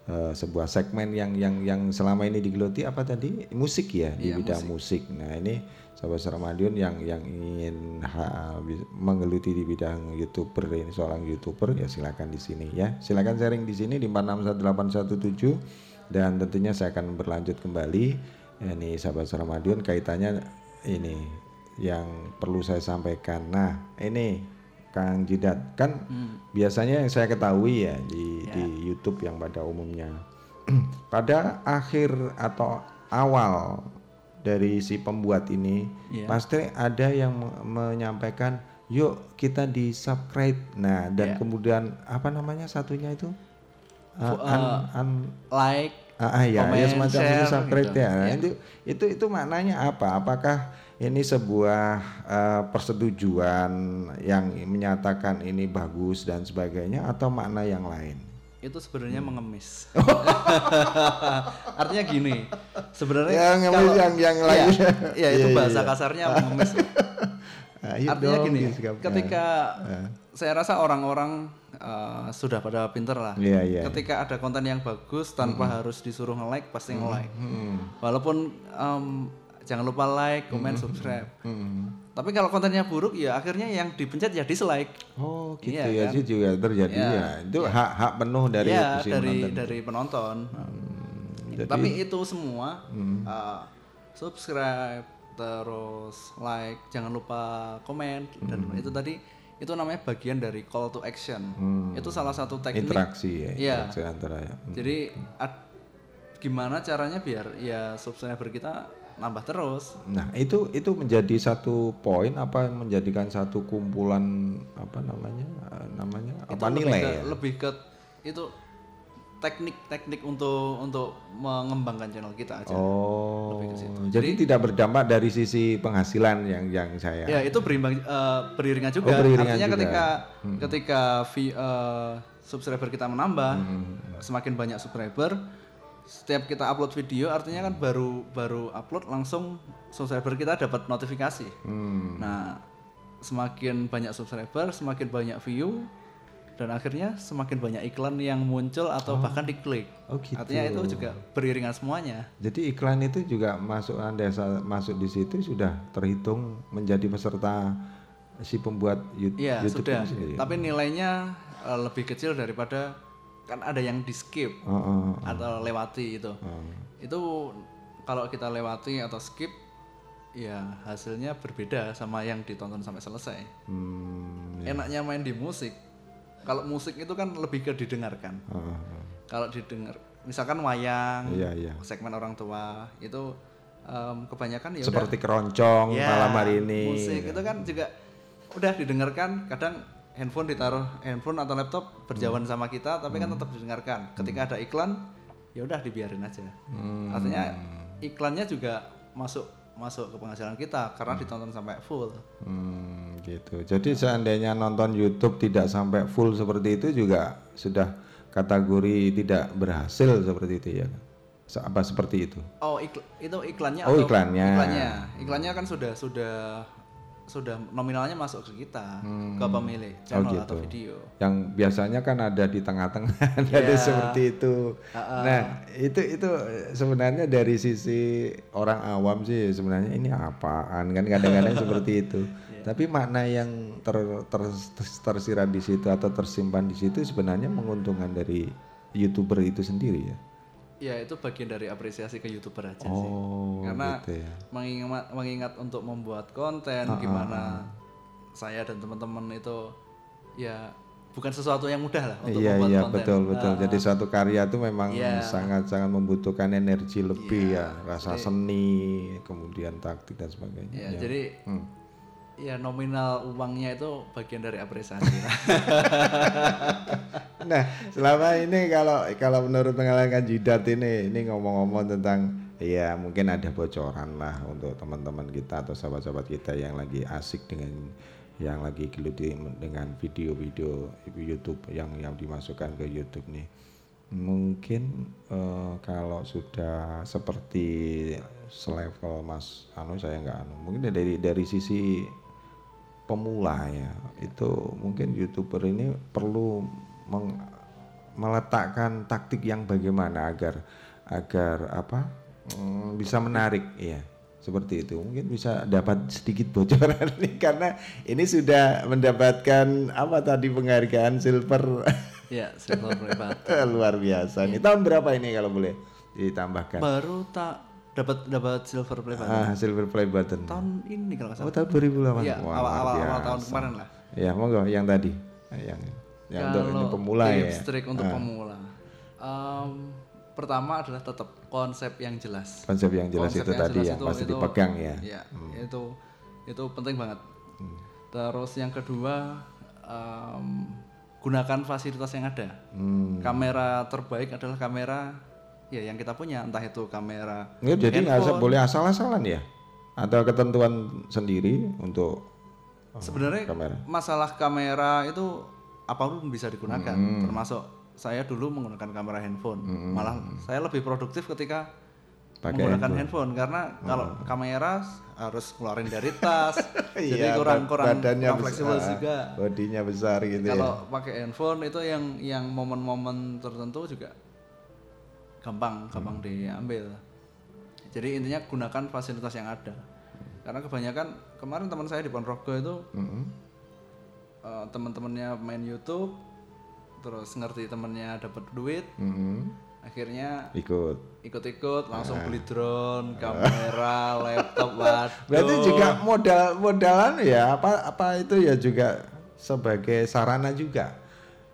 eh, sebuah segmen yang yang yang selama ini digeluti apa tadi musik ya di Iya, bidang musik. Nah ini sahabat Ramadion yang yang ingin ha, menggeluti di bidang youtuber ini seorang youtuber ya silakan di sini ya silakan sharing di sini di 461817 dan tentunya saya akan berlanjut kembali. Ini sahabat Ramadion kaitannya ini yang perlu saya sampaikan. Nah ini Kang Jidat. Kan biasanya yang saya ketahui ya di di YouTube yang pada umumnya. Pada akhir atau awal dari si pembuat ini Iya. pasti ada yang me- menyampaikan yuk kita di subscribe nah dan Iya. kemudian apa namanya satunya itu? Uh, Fu- un- uh, un- Like, Ah, ah, ya, ya semacam itu share, subscribe gitu. ya. Ya. itu itu itu maknanya apa? Apakah ini sebuah eh, persetujuan yang menyatakan ini bagus dan sebagainya atau makna yang lain? itu sebenarnya mengemis. Artinya gini, sebenarnya Yang kalau- yang- yang Iya, lain. Iya, itu Iya, bahasa iya. kasarnya mengemis. Artinya dong, gini, ketika Eh. saya rasa orang-orang eh, sudah pada pinter lah. Iya, iya. Ketika ada konten yang bagus tanpa harus disuruh nge-like pasti nge-like. Walaupun em, jangan lupa like, comment, subscribe. Tapi kalau kontennya buruk ya akhirnya yang dipencet ya dislike. Oh gitu Iya, ya kan? itu juga terjadi Iya, ya. Itu hak hak penuh dari Iya, dari penonton. dari penonton. Jadi- Tapi itu semua uh, subscribe terus like, jangan lupa komen dan itu tadi itu namanya bagian dari call to action. Itu salah satu teknik interaksi ya, Iya. interaksi antara ya. Jadi ad- gimana caranya biar ya subscriber kita nambah terus. Nah itu itu menjadi satu poin apa menjadikan satu kumpulan apa namanya eh, namanya Itu apa lebih nilai ke, ya? lebih ke itu teknik-teknik untuk untuk mengembangkan channel kita aja. Oh, Lebih ke situ. jadi, tidak berdampak dari sisi penghasilan yang yang saya. Ya itu berimbang eh, beriringan juga. Oh, beriringan Artinya juga. ketika Hmm. ketika vi- eh, subscriber kita menambah, Hmm. semakin banyak subscriber, setiap kita upload video, artinya kan baru baru upload langsung subscriber kita dapat notifikasi. Hmm. Nah, semakin banyak subscriber, semakin banyak view, dan akhirnya semakin banyak iklan yang muncul atau bahkan diklik. Oh, gitu. Artinya itu juga beriringan semuanya. Jadi iklan itu juga masuk anda masuk di situ sudah terhitung menjadi peserta si pembuat Iya YouTube sudah, ini sendiri. tapi nilainya eh, lebih kecil daripada kan ada yang di skip Oh, oh, oh. atau lewati itu. Oh. Itu kalau kita lewati atau skip, ya hasilnya berbeda sama yang ditonton sampai selesai. Hmm, Enaknya main di musik, kalau musik itu kan lebih ke didengarkan. oh, oh. Kalau didengar, misalkan wayang, Iya, iya. segmen orang tua itu em, kebanyakan ya Seperti keroncong Ya, malam hari ini. Musik itu kan juga udah didengarkan, kadang handphone ditaruh handphone atau laptop berjauhan Hmm. sama kita, tapi kan tetap didengarkan. Ketika ada iklan, ya udah dibiarin aja. Hmm. Artinya iklannya juga masuk masuk ke penghasilan kita karena ditonton sampai full. Hmm, gitu. Jadi seandainya nonton YouTube tidak sampai full seperti itu juga sudah kategori tidak berhasil seperti itu ya. Apa seperti itu? Oh, ikl- itu iklannya Oh, atau iklannya. Iklannya. Iklannya kan sudah sudah sudah nominalnya masuk ke kita, ke pemilik channel gitu. atau video. Yang biasanya kan ada di tengah-tengah ada Ya. seperti itu. Ha-ha. Nah, itu itu sebenarnya dari sisi orang awam sih sebenarnya ini apaan kan kadang-kadang seperti itu. Tapi makna yang ter, ter- ter- tersirat di situ atau tersimpan di situ sebenarnya menguntungkan dari youtuber itu sendiri ya. Ya itu bagian dari apresiasi ke youtuber aja sih. Oh, Karena gitu ya. mengingat mengingat untuk membuat konten Ah, ah, gimana saya dan teman-teman itu ya bukan sesuatu yang mudah lah untuk Iya membuat iya konten. betul betul. Ah, Jadi suatu karya itu memang Iya. sangat sangat membutuhkan energi lebih ya, rasa Jadi- seni, kemudian taktik dan sebagainya. ya, Ya. jadi Hmm. Ya nominal uangnya itu bagian dari apresiasi. Nah, selama ini kalau kalau menurut pengalaman Jidat ini ini ngomong-ngomong tentang ya mungkin ada bocoran lah untuk teman-teman kita atau sahabat-sahabat kita yang lagi asik dengan yang lagi geluti dengan video-video YouTube yang yang dimasukkan ke YouTube nih. Mungkin eh, kalau sudah seperti selevel Mas Anu saya nggak anu. Mungkin dari dari sisi pemula ya. Itu mungkin youtuber ini perlu meng- meletakkan taktik yang bagaimana agar agar apa mm, bisa menarik ya seperti itu. Mungkin bisa dapat sedikit bocoran nih karena ini sudah mendapatkan apa tadi penghargaan silver. Ya, silver luar biasa. Nih tahun berapa ini kalau boleh ditambahkan? Baru tak dapat dapat silver play button. ah silver play button Tahun ini kalau nggak oh salah. tahun 2008 Iya, Wah, awal, awal, awal tahun kemarin lah. Ya, monggo yang tadi. Yang yang untuk ini Kalau pemula ya. trik untuk Ah, pemula. Em, pertama adalah tetap konsep yang jelas. Konsep yang jelas Konsep itu tadi yang itu- pasti itu- dipegang ya. Iya, itu itu penting banget. Terus yang kedua em, gunakan fasilitas yang ada. Hmm. Kamera terbaik adalah kamera ya yang kita punya, entah itu kamera Ya, jadi nggak boleh asal-asalan ya? Atau ketentuan sendiri untuk oh, Sebenarnya kamera? masalah kamera itu apa pun bisa digunakan, Hmm. termasuk saya dulu menggunakan kamera handphone. Malah saya lebih produktif ketika Pakai menggunakan handphone. handphone, karena kalau kamera harus keluarin dari tas, jadi Iya, kurang bad- kurang, badannya kurang fleksibel besar, juga. Bodinya besar gitu Kalau pakai handphone itu yang yang momen-momen tertentu juga gampang gampang diambil. Jadi intinya gunakan fasilitas yang ada. Karena kebanyakan kemarin teman saya di Ponorogo itu. Mm-mm. eh, teman-temannya main YouTube, terus ngerti temennya dapat duit, Mm-mm. akhirnya Ikut. ikut-ikut langsung beli drone, kamera, laptop, waduh. Berarti juga modal modalan ya apa apa itu ya juga sebagai sarana juga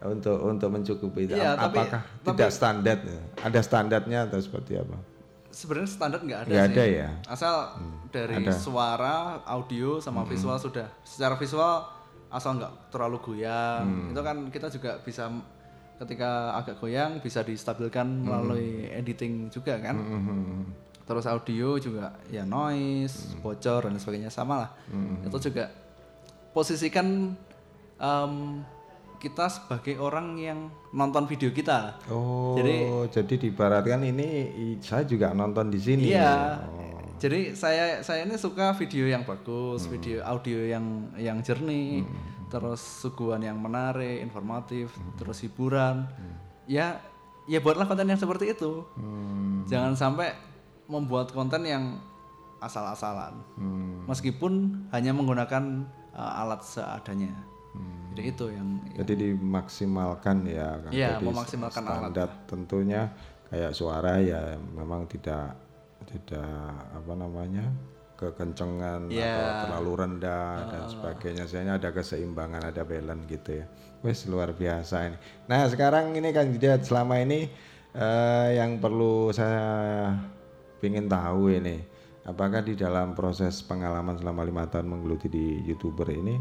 untuk untuk mencukupi itu. Tapi- Apakah tapi- tidak standar? Ada standarnya atau seperti apa? sebenarnya standar nggak ada Nggak sih. ada ya? Asal dari ada. suara, audio sama visual sudah. Secara visual asal nggak terlalu goyang. Mm. Itu kan kita juga bisa ketika agak goyang bisa distabilkan melalui editing juga kan. Terus audio juga ya noise, bocor dan sebagainya sama lah. Itu juga posisikan em, kita sebagai orang yang nonton video kita. Oh, Jadi jadi diibaratkan ini saya juga nonton di sini. Iya. Oh. Jadi saya saya ini suka video yang bagus, video audio yang yang jernih, terus suguhan yang menarik, informatif, terus hiburan. Ya ya buatlah konten yang seperti itu. Jangan sampai membuat konten yang asal-asalan. Meskipun hanya menggunakan uh, alat seadanya. Jadi itu yang Jadi dimaksimalkan ya. Kang. Iya, Jadi memaksimalkan alat. tentunya kayak suara ya memang tidak tidak apa namanya kekencengan Iya. atau terlalu rendah dan sebagainya. Sehingga ada keseimbangan, ada balance gitu ya. Wes luar biasa ini. Nah sekarang ini kan Jidat selama ini eh, yang perlu saya ingin tahu ini, apakah di dalam proses pengalaman selama lima tahun menggeluti di youtuber ini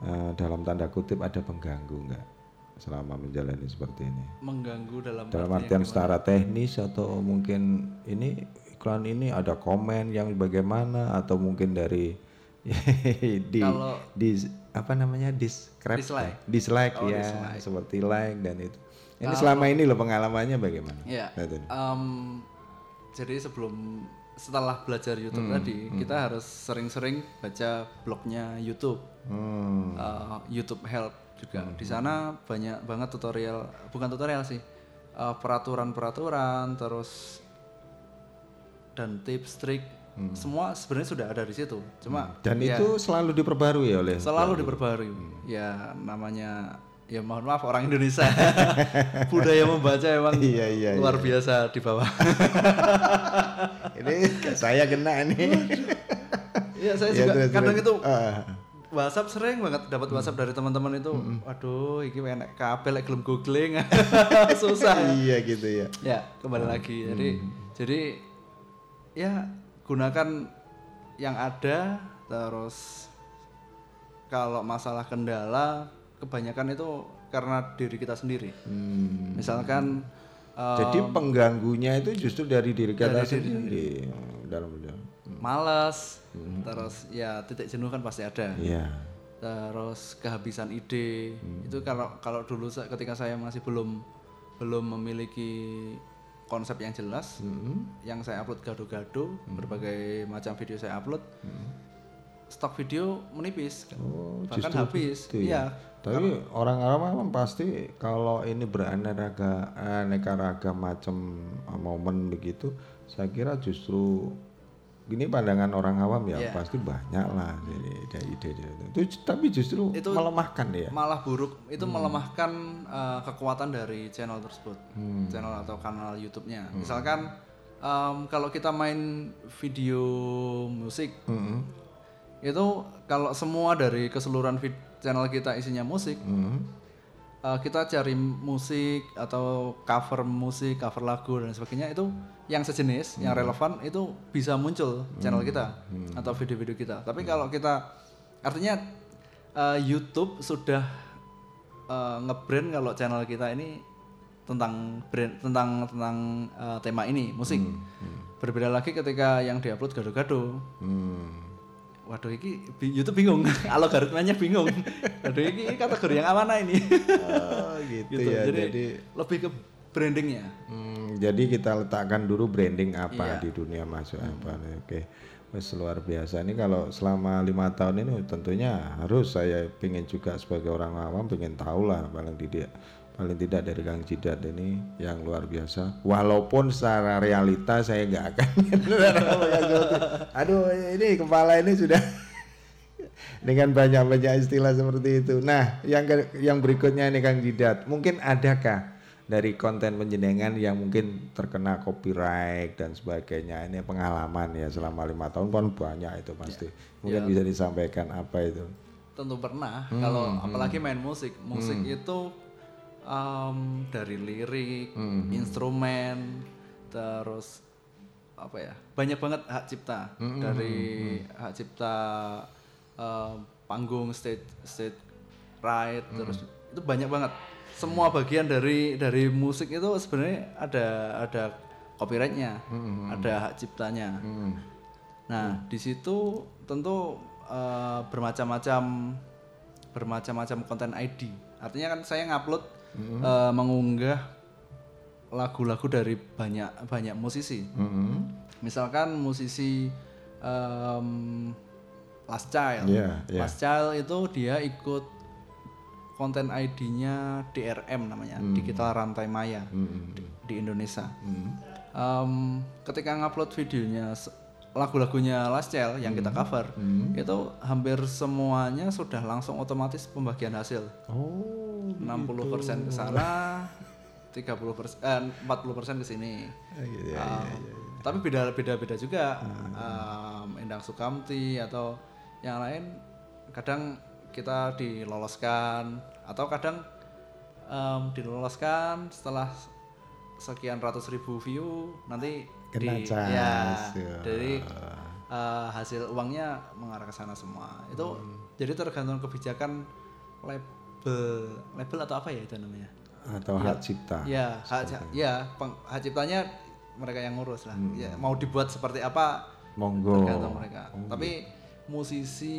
eh, dalam tanda kutip ada pengganggu nggak selama menjalani seperti ini? mengganggu dalam Dalam artian secara teknis atau mungkin ini iklan ini ada komen yang bagaimana atau mungkin dari di Kalau- di apa namanya discrep Dislike. dislike Oh, ya dislike. seperti like dan itu. Ini selama ini loh pengalamannya bagaimana? Ya. Em, jadi sebelum setelah belajar YouTube Hmm, tadi, kita harus sering-sering baca blognya YouTube, Hmm. Eh, YouTube Help juga. Di sana banyak banget tutorial, bukan tutorial sih, eh, peraturan-peraturan, terus dan tips trik, semua sebenarnya sudah ada di situ. Cuma Hmm. Dan ya, itu selalu diperbarui oleh selalu diperbarui. Ya namanya ya mohon maaf orang Indonesia budaya membaca emang Iya, iya, luar biasa di bawah. ini saya kena nih. Iya saya Ya, juga terus, kadang terus. itu Ah. WhatsApp sering banget dapat WhatsApp dari teman-teman itu. Waduh, iki enak kabel lek gelem googling. Susah. iya gitu ya. ya, kembali lagi. Jadi jadi ya gunakan yang ada terus kalau masalah kendala kebanyakan itu karena diri kita sendiri. Misalkan eh, Jadi pengganggunya itu justru dari diri kita Dari diri sendiri. dalam dalam. malas, terus ya titik jenuh kan pasti ada. Iya. terus kehabisan ide. Itu kalau kalau dulu ketika saya masih belum belum memiliki konsep yang jelas yang saya upload gado-gado berbagai macam video saya upload stok video menipis Oh, bahkan habis gitu iya Tapi orang awam kan pasti kalau ini beraneka aneka ragam macam uh, momen begitu, saya kira justru ini pandangan orang awam ya Iya. pasti banyak lah jadi ada ide itu. Tapi justru Itu melemahkan ya. malah buruk itu melemahkan uh, kekuatan dari channel tersebut Hmm. channel atau kanal YouTube-nya misalkan um, kalau kita main video musik Hmm. Itu kalau semua dari keseluruhan channel kita isinya musik Hmm. uh, kita cari musik atau cover musik cover lagu dan sebagainya itu yang sejenis yang relevan itu bisa muncul channel kita atau video-video kita. Tapi kalau kita artinya uh, YouTube sudah uh, ngebrand kalau channel kita ini tentang brand tentang tentang uh, tema ini musik. Berbeda lagi ketika yang diupload gado-gado Hmm. Waduh, ini YouTube bingung, algoritmanya bingung. Waduh, ini kategori yang mana ini? Oh, gitu, Gitu, ya. jadi- Jadi, Lebih ke brandingnya. hmm, jadi kita letakkan dulu branding apa Iya. di dunia masuk apa. Oke. Wes luar biasa ini kalau selama lima tahun ini tentunya harus saya pengen juga sebagai orang awam pengen tahu lah paling tidak paling tidak dari Kang Jidat ini yang luar biasa. Walaupun secara realita saya nggak akan aduh ini kepala ini sudah dengan banyak-banyak istilah seperti itu. Nah yang ke- yang berikutnya ini Kang Jidat. Mungkin adakah dari konten penjenengan yang mungkin terkena copyright dan sebagainya? Ini pengalaman ya selama lima tahun kan banyak itu pasti. Mungkin bisa disampaikan apa itu? Tentu pernah. Hmm, Kalau apalagi main musik, musik itu um, dari lirik, Hmm, instrumen, terus apa ya? Banyak banget hak cipta Hmm, dari hak cipta um, panggung, stage, stage right, Hmm. terus itu banyak banget. semua bagian dari dari musik itu sebenarnya ada ada copyrightnya, ada hak ciptanya. Nah di situ tentu eh, bermacam-macam bermacam-macam konten ID. Artinya kan saya ngupload eh, mengunggah lagu-lagu dari banyak banyak musisi. Misalkan musisi em, Last Child. Iya, iya. Last Child itu dia ikut konten ID-nya DRM namanya, Digital Rantai Maya di, di Indonesia. Em, ketika ngupload videonya lagu-lagunya Last Child yang kita cover, itu hampir semuanya sudah langsung otomatis pembagian hasil. Oh, 60% ke sana, 30 persen, eh, 40 persen ke sini. iya, Um, Tapi beda beda beda juga. Um, Endang Sukamti atau yang lain kadang kita diloloskan atau kadang um, diloloskan setelah sekian ratus ribu view nanti Kena di cas, ya ya. dari uh, hasil uangnya mengarah ke sana semua. Itu jadi tergantung kebijakan label label atau apa ya itu namanya? atau hak cipta. Ya, hak ya, peng, hak ciptanya mereka yang ngurus lah. Ya, mau dibuat seperti apa Monggo. tergantung mereka. Tapi musisi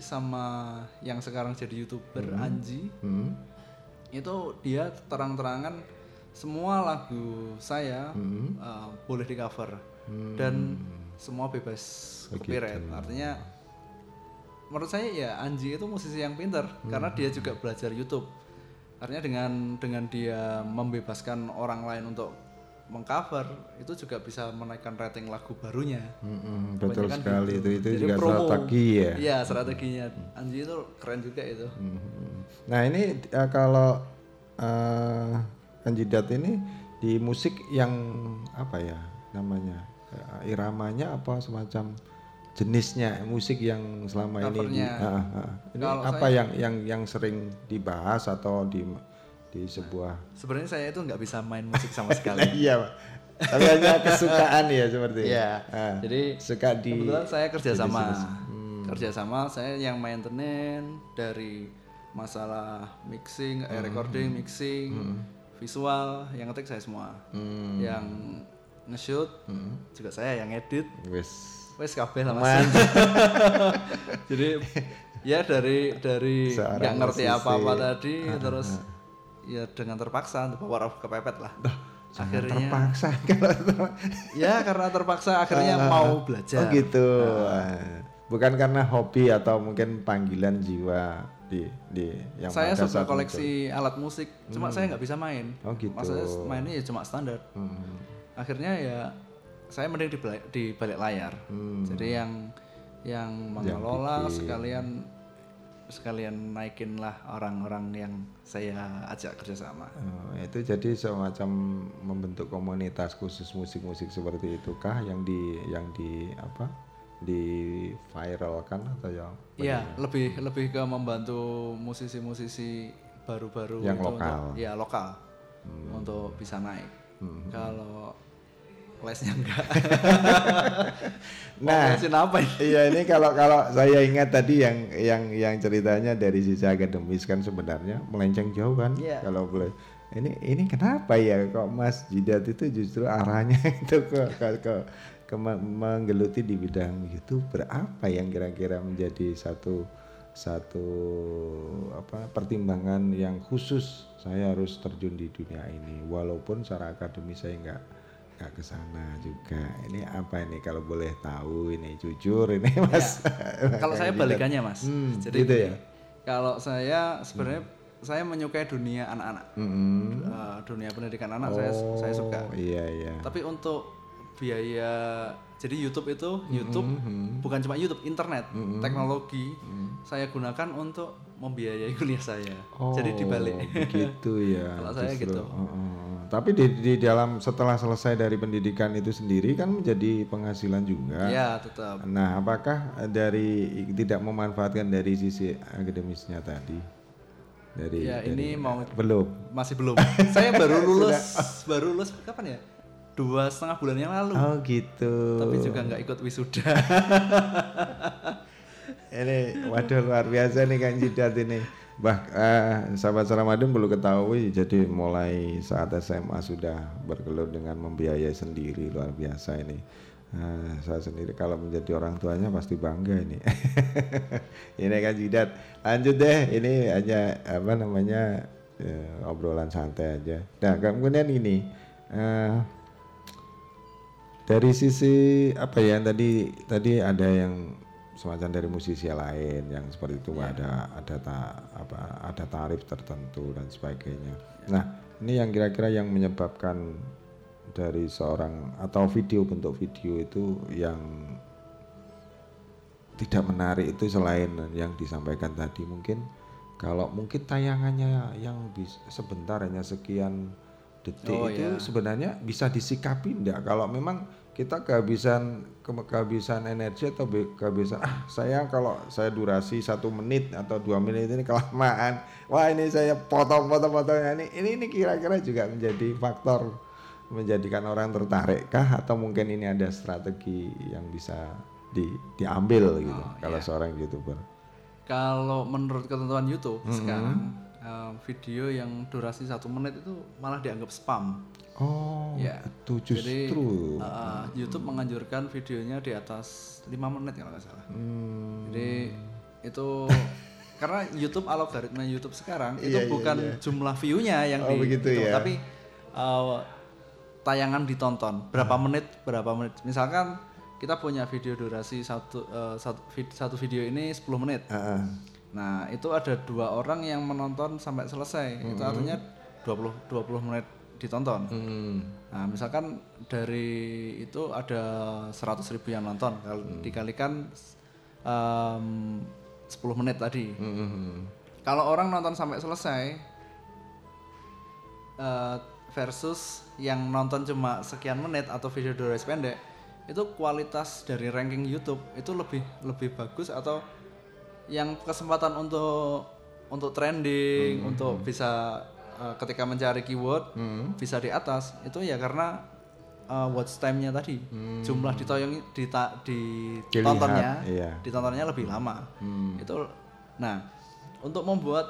sama yang sekarang jadi youtuber Anji Hmm. itu dia terang-terangan semua lagu saya uh, boleh di cover dan semua bebas copyright. Artinya menurut saya ya Anji itu musisi yang pinter karena dia juga belajar YouTube. Artinya dengan dengan dia membebaskan orang lain untuk mengcover itu juga bisa menaikkan rating lagu barunya. Mm-mm, betul Kebanyakan sekali gitu. itu itu Jadi juga promo. strategi ya. Iya strateginya Anji itu keren juga itu. Mhm. Nah ini eh, kalau eh kandidat ini di musik yang apa ya namanya Eh, iramanya apa semacam jenisnya musik yang selama ini di, Covernya. Ah, ah. ini Kalau apa saya- yang yang yang sering dibahas atau di di sebuah Sebenarnya saya itu nggak bisa main musik sama sekali. iya Pak. tapi hanya kesukaan ya seperti Iya. Ah, Jadi suka di kebetulan saya kerja sama. Hmm. Kerja sama saya yang maintenance dari masalah mixing, Hmm. eh, recording, mixing, visual, yang ngetik saya semua. Hmm. Yang nge-shoot juga saya yang edit. wes Wes kabeh lah Mas. Jadi ya dari dari nggak ngerti musisi. apa-apa tadi terus ya dengan terpaksa power of kepepet lah. akhirnya terpaksa kalau ya karena terpaksa akhirnya Ah, mau belajar. Oh gitu. Ah. Bukan karena hobi atau mungkin panggilan jiwa di di yang saya suka saat koleksi alat musik, cuma saya nggak bisa main. Oh, gitu. Maksudnya mainnya ya cuma standar. Hmm. Akhirnya ya saya mending di balik, di balik layar. Hmm. Jadi yang yang mengelola sekalian sekalian naikin lah orang-orang yang saya ajak kerjasama. Oh, itu jadi semacam membentuk komunitas khusus musik-musik seperti itu kah yang di yang di apa di viralkan atau yang Iya, lebih lebih ke membantu musisi-musisi baru-baru Yang itu lokal. Untuk, ya lokal untuk bisa naik. Hmm. Kalau lesnya enggak. Nah, lesin apa ini? Iya ini kalau kalau saya ingat tadi yang yang yang ceritanya dari sisi akademis kan sebenarnya melenceng jauh kan Iya. kalau boleh ini ini kenapa ya kok Mas Jidat itu justru arahnya itu ke ke, ke, menggeluti di bidang youtuber apa yang kira-kira menjadi satu satu apa pertimbangan yang khusus saya harus terjun di dunia ini walaupun secara akademis saya nggak nggak ke sana juga. Ini apa ini kalau boleh tahu ini jujur ini Mas. Kalau saya balikannya mas. Hmm, Jadi gitu ya? Kalau saya sebenarnya saya menyukai dunia anak-anak. Mm-mm. Eh, dunia pendidikan anak saya saya suka. Oh, Iya iya. Tapi untuk biaya jadi YouTube itu YouTube Mm-hmm. bukan cuma YouTube, internet, teknologi saya gunakan untuk membiayai kuliah saya. Jadi dibalik. Begitu ya. Kalau saya justru. gitu. Oh, oh, oh. Tapi di, di dalam setelah selesai dari pendidikan itu sendiri kan menjadi penghasilan juga. Ya, tetap. Nah, apakah dari tidak memanfaatkan dari sisi akademisnya tadi? Dari, Ya, dari- ini mau belum. masih belum. saya baru lulus, baru lulus kapan ya? Dua setengah bulan yang lalu. Oh gitu. Tapi juga nggak ikut wisuda. ini waduh luar biasa nih Kang Jidat ini. Bah, eh, sahabat Ramadan perlu ketahui, jadi mulai saat SMA sudah bergelut dengan membiayai sendiri luar biasa ini. Eh, saya sendiri kalau menjadi orang tuanya pasti bangga ini. ini kan jidat. Lanjut deh, ini hanya apa namanya eh, obrolan santai aja. Nah kemudian ini eh, dari sisi apa ya tadi tadi ada yang semacam dari musisi lain yang seperti itu Iya. ada ada ta, apa ada tarif tertentu dan sebagainya. Nah, ini yang kira-kira yang menyebabkan dari seorang atau video bentuk video itu yang tidak menarik itu selain yang disampaikan tadi mungkin kalau mungkin tayangannya yang bis, sebentar hanya sekian detik Oh, itu iya. sebenarnya bisa disikapi enggak kalau memang kita kehabisan ke- kehabisan energi atau kehabisan ah saya kalau saya durasi satu menit atau dua menit ini kelamaan wah ini saya potong-potong-potongnya ini ini ini kira-kira juga menjadi faktor menjadikan orang tertarik kah atau mungkin ini ada strategi yang bisa di, diambil gitu Oh, kalau iya. seorang youtuber Kalau menurut ketentuan YouTube Mhm. sekarang eh, video yang durasi satu menit itu malah dianggap spam. Oh Ya. itu Jadi justru eh, YouTube menganjurkan videonya di atas 5 menit kalau nggak salah. Hmm. Jadi itu karena YouTube algoritma YouTube sekarang itu Iya, iya, bukan iya. jumlah view-nya yang Oh, begitu dihitung, ya. tapi eh, tayangan ditonton berapa Hmm. menit berapa menit. Misalkan kita punya video durasi satu eh, satu, vid- satu video ini 10 menit. Heeh. Nah, itu ada dua orang yang menonton sampai selesai. Itu Mhm. artinya 20 20 menit ditonton. Hmm. Nah, misalkan dari itu ada 100 ribu yang nonton, kalau Hmm. dikalikan em, 10 menit tadi. Hmm. Kalau orang nonton sampai selesai eh, versus yang nonton cuma sekian menit atau video durasi pendek, itu kualitas dari ranking YouTube itu lebih lebih bagus atau yang kesempatan untuk untuk trending, Hmm. untuk bisa eh, ketika mencari keyword bisa di atas itu ya karena eh, watch time-nya tadi jumlah ditoyong dita, ditontonnya Hmm. Iya. ditontonnya lebih lama Hmm. itu nah untuk membuat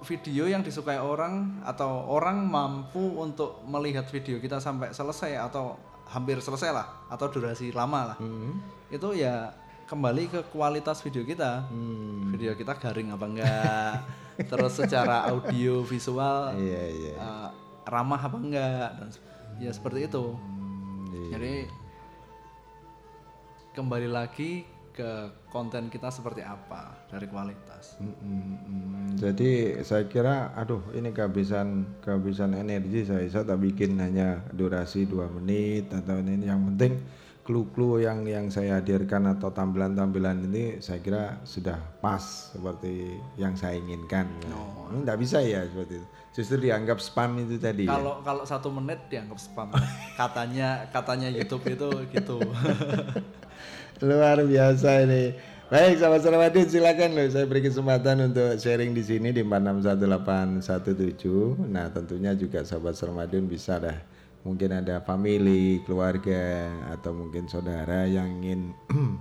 video yang disukai orang atau orang mampu untuk melihat video kita sampai selesai atau hampir selesai lah atau durasi lama lah Hmm. itu ya kembali ke kualitas video kita Hmm. video kita garing apa enggak terus secara audio visual Iya, iya. eh, ramah apa enggak dan ya seperti itu iya. jadi kembali lagi ke konten kita seperti apa dari kualitas Mm-mm. Jadi saya kira, aduh ini kehabisan kehabisan energi saya saya tak bikin hanya durasi dua menit atau ini yang penting clue-clue yang yang saya hadirkan atau tampilan-tampilan ini saya kira sudah pas seperti yang saya inginkan. Ini Nggak bisa ya seperti itu. Justru dianggap spam itu tadi. ya? kalau kalau satu menit dianggap spam katanya katanya YouTube itu gitu Luar biasa ini. Baik, sahabat Salamadin silakan loh. Saya beri kesempatan untuk sharing di sini di 461817. Nah, tentunya juga sahabat Salamadin bisa dah. Mungkin ada family, keluarga, atau mungkin saudara yang ingin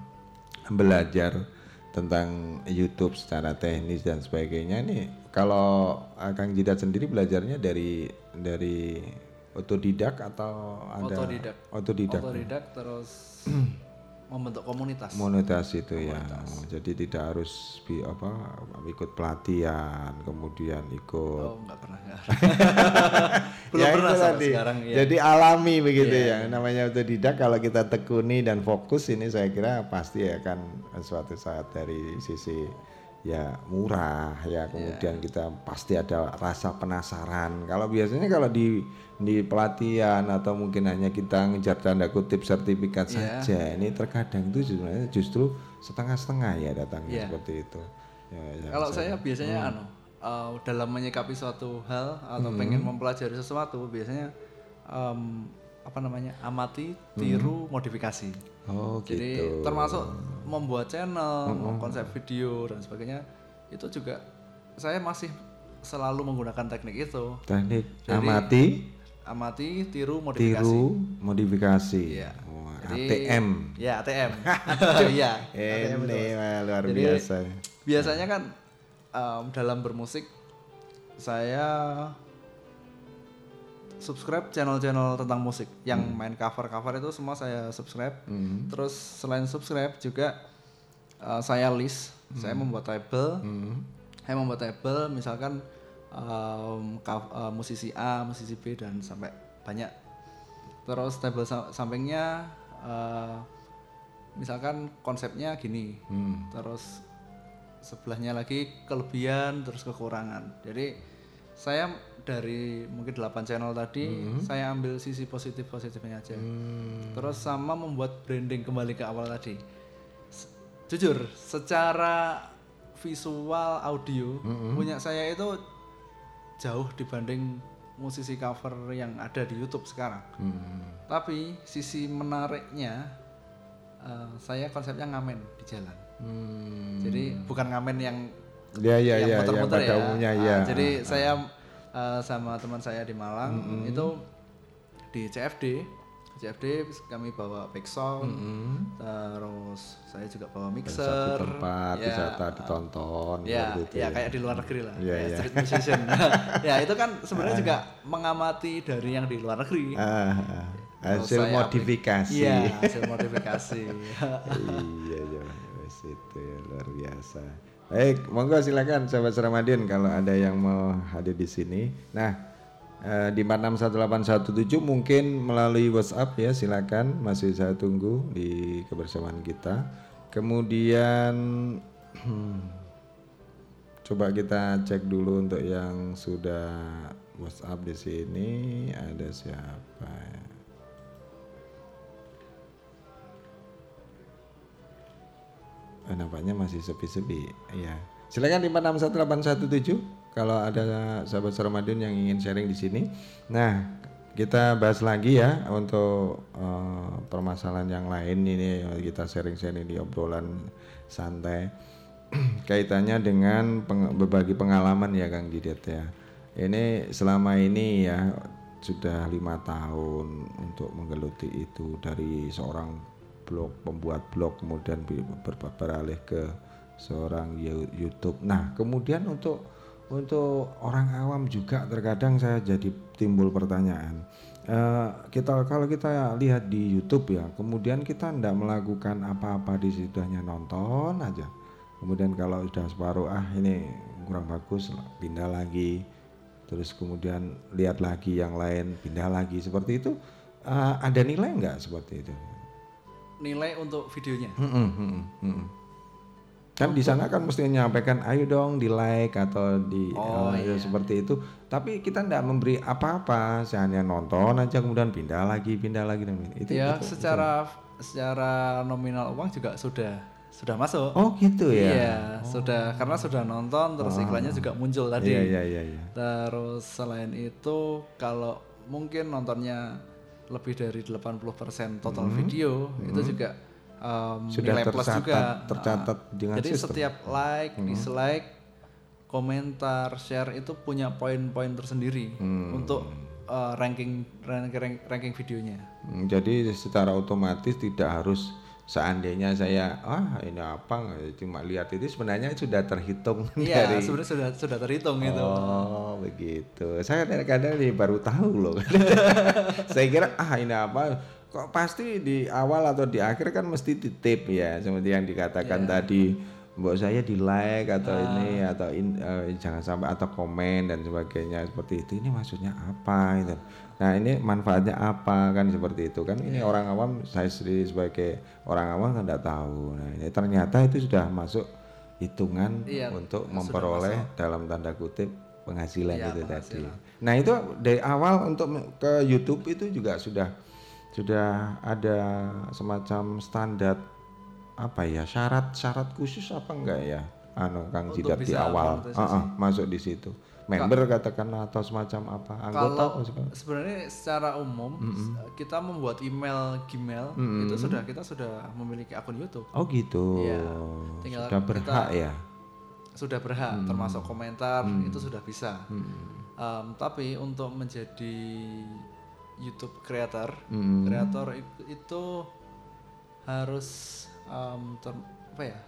belajar tentang YouTube secara teknis dan sebagainya nih. Kalau ah, Kang Jidat sendiri belajarnya dari dari otodidak atau ada otodidak otodidak. otodidak terus membentuk komunitas Monetas itu ya. Oh, jadi tidak harus bi apa ikut pelatihan, kemudian ikut oh enggak pernah enggak belum Ya, pernah sampai tadi. sekarang ya Jadi alami begitu Iya. ya. Namanya otodidak kalau kita tekuni dan fokus ini saya kira pasti akan suatu saat dari sisi ya murah ya kemudian kita pasti ada rasa penasaran. Kalau biasanya kalau di di pelatihan atau mungkin hanya kita ngejar tanda kutip sertifikat Iya. saja ini terkadang itu sebenarnya justru setengah-setengah ya datangnya Iya. seperti itu. Ya, ya, Kalau saya biasanya anu uh, dalam menyikapi suatu hal atau Hmm. pengen mempelajari sesuatu biasanya um, apa namanya amati, tiru, modifikasi. Oh Jadi gitu. termasuk membuat channel, konsep video dan sebagainya itu juga saya masih selalu menggunakan teknik itu. teknik Jadi, amati Amati, tiru, modifikasi. tiru modifikasi Iya. Wah, Jadi- ATM Ya ATM. Iya. ATM wah, luar Jadi, biasa Biasanya kan em, dalam bermusik saya subscribe channel-channel tentang musik yang main cover-cover itu semua saya subscribe. Hmm. Terus selain subscribe juga eh, saya list, saya membuat label. Saya membuat label misalkan em, cov- eh, musisi A, musisi B dan sampai banyak. Terus tabel sa- sampingnya eh, misalkan konsepnya gini. Terus sebelahnya lagi kelebihan terus kekurangan. Jadi saya dari mungkin 8 channel tadi saya ambil sisi positif positifnya aja. Terus sama membuat branding kembali ke awal tadi. S- Jujur, secara visual audio punya saya itu jauh dibanding musisi cover yang ada di YouTube sekarang. Tapi sisi menariknya eh, saya konsepnya ngamen di jalan. Jadi bukan ngamen yang Ya ya yang ya, ya muter-muter umumnya Ah, ya. jadi saya eh, sama teman saya di Malang itu di CFD, CFD kami bawa back sound, terus saya juga bawa mixer, satu tempat ya, wisata ditonton ya, seperti itu ya kayak di luar negeri lah, kayak iya. street musician. ya itu kan sebenarnya juga mengamati dari yang di luar negeri. Ah, ah. Hasil saya modifikasi. Iya, hasil modifikasi. iya iya itu ya luar biasa. Baik, monggo silakan sahabat Ramadhan kalau ada yang mau hadir di sini. Nah, eh, di 461817 mungkin melalui WhatsApp ya silakan masih saya tunggu di kebersamaan kita. Kemudian coba kita cek dulu untuk yang sudah WhatsApp di sini ada siapa ya? Oh, nampaknya masih sepi-sepi. Iya. Silakan di 461817 kalau ada sahabat Ramadan yang ingin sharing di sini. Nah, kita bahas lagi ya untuk eh, permasalahan yang lain ini kita sharing-sharing di obrolan santai kaitannya dengan peng- berbagi pengalaman ya Kang Didet ya. Ini selama ini ya sudah lima tahun untuk menggeluti itu dari seorang blog pembuat blog kemudian beralih ke seorang YouTube. Nah kemudian untuk untuk orang awam juga terkadang saya jadi timbul pertanyaan. Eh, kita kalau kita lihat di YouTube ya, kemudian kita tidak melakukan apa-apa di situ hanya nonton aja. Kemudian kalau sudah separuh ah ini kurang bagus pindah lagi. Terus kemudian lihat lagi yang lain pindah lagi seperti itu. Eh, ada nilai nggak seperti itu? Nilai untuk videonya. Mm-mm, mm-mm, mm-mm. Kan di sana kan mesti menyampaikan ayo dong di like atau di Oh, ya, iya. seperti itu. Tapi kita tidak memberi apa-apa, saya hanya nonton aja kemudian pindah lagi, pindah lagi dan itu. ya itu- secara secara nominal uang juga sudah sudah masuk. Oh gitu ya. Iya, sudah karena sudah nonton terus iklannya juga muncul tadi. Iya iya iya. iya. Terus selain itu kalau mungkin nontonnya lebih dari 80% total video itu juga um, Hmm. Sudah nilai plus tercatat- juga. tercatat Ah, dengan Jadi sistem. Hmm. setiap like, dislike, komentar, share itu punya poin-poin tersendiri Hmm. untuk uh, ranking ranking ranking videonya. Hmm, Jadi secara otomatis tidak harus seandainya saya ah ini apa cuma lihat itu sebenarnya sudah terhitung Iya, dari sebenarnya sudah sudah terhitung gitu. Oh begitu. Saya kadang-kadang baru tahu loh. saya kira ah ini apa? Kok pasti di awal atau di akhir kan mesti titip ya, seperti yang dikatakan Iya. tadi. Mbok saya di like atau Ah. ini atau in- eh, jangan sampai atau komen dan sebagainya seperti itu. Ini maksudnya apa itu? Nah ini manfaatnya apa kan seperti itu kan? Ini Iya. orang awam saya sendiri sebagai orang awam kan tidak tahu. Nah ini ternyata itu sudah masuk hitungan Iya, untuk memperoleh dalam tanda kutip penghasilan Iya, itu tadi. penghasilan. Nah itu dari awal untuk ke YouTube itu juga sudah sudah ada semacam standar apa ya syarat-syarat khusus apa enggak ya? Anu Kang Jidat di awal. Ah, ah, masuk di situ. Member katakanlah atau semacam apa anggota Kalau sebenarnya secara umum kita membuat email Gmail itu sudah kita sudah memiliki akun YouTube. Oh gitu. Tinggal Sudah berhak kita- ya. Sudah berhak termasuk komentar itu sudah bisa. Hmm. Em, tapi untuk menjadi YouTube creator, Hmm. kreator i- itu harus em, ter- apa ya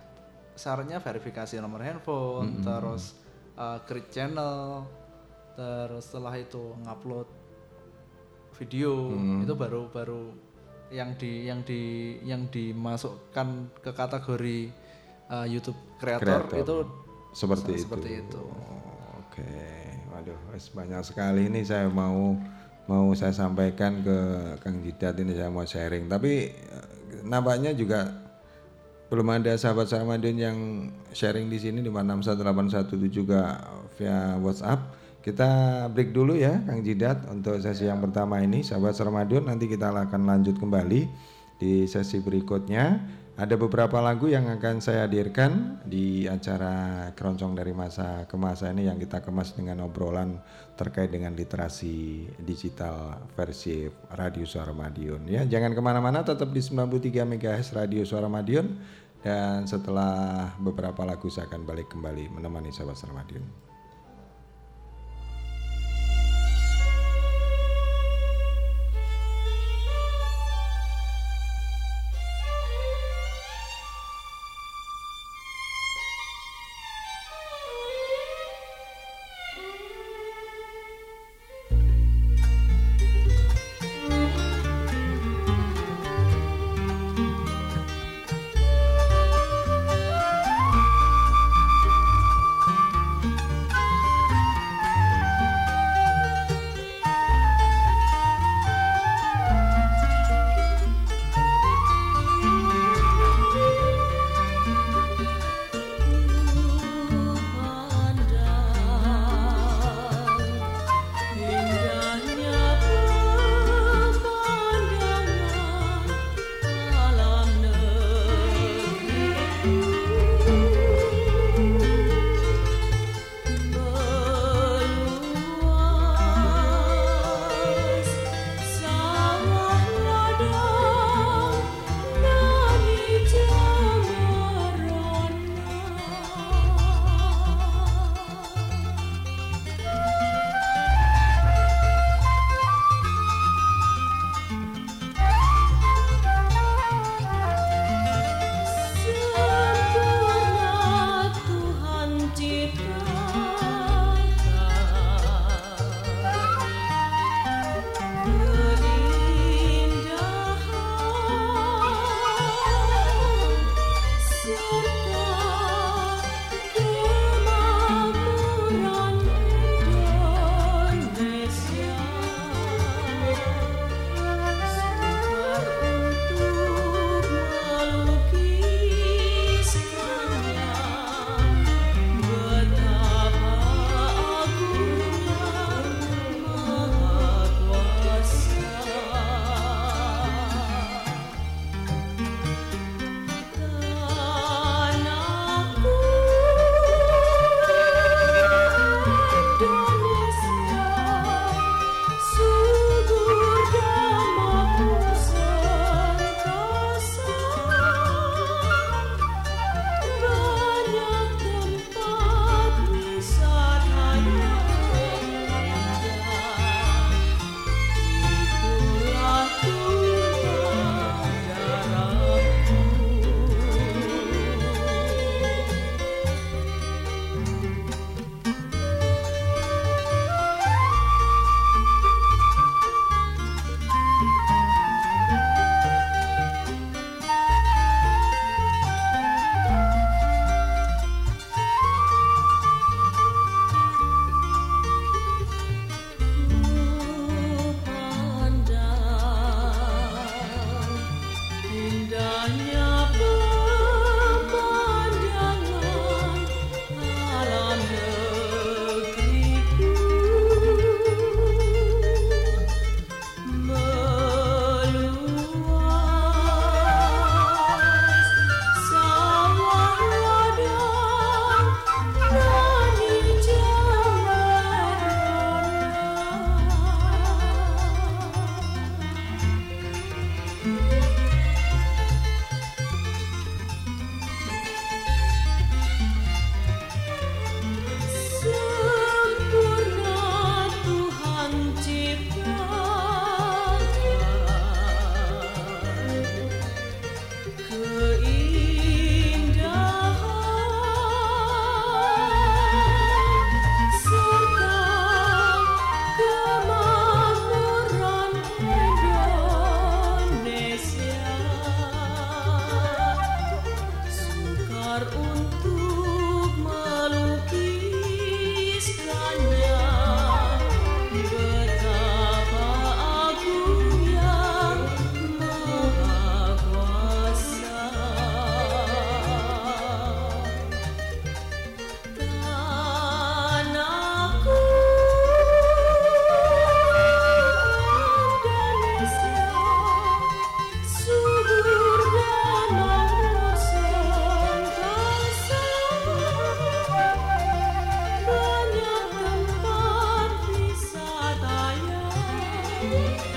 syaratnya verifikasi nomor handphone, terus uh, create channel, terus setelah itu ngupload video itu baru baru yang di yang di yang dimasukkan ke kategori uh, YouTube creator, Creator. itu Seperti se- itu. seperti itu. Oh, Oke, waduh, wes banyak sekali ini saya mau mau saya sampaikan ke Kang Jidat ini saya mau sharing. Tapi eh, nampaknya juga belum ada sahabat Sarmadin yang sharing di sini di 61817 juga via WhatsApp. Kita break dulu ya Kang Jidat untuk sesi yang pertama ini sahabat Sarmadin nanti kita akan lanjut kembali di sesi berikutnya. Ada beberapa lagu yang akan saya hadirkan di acara keroncong dari masa ke masa ini yang kita kemas dengan obrolan terkait dengan literasi digital versi Radio Suara Madiun. Ya, jangan ke mana-mana, tetap di 93 MHz Radio Suara Madiun. Dan setelah beberapa lagu saya akan balik kembali menemani sahabat Suara Madiun. Rokok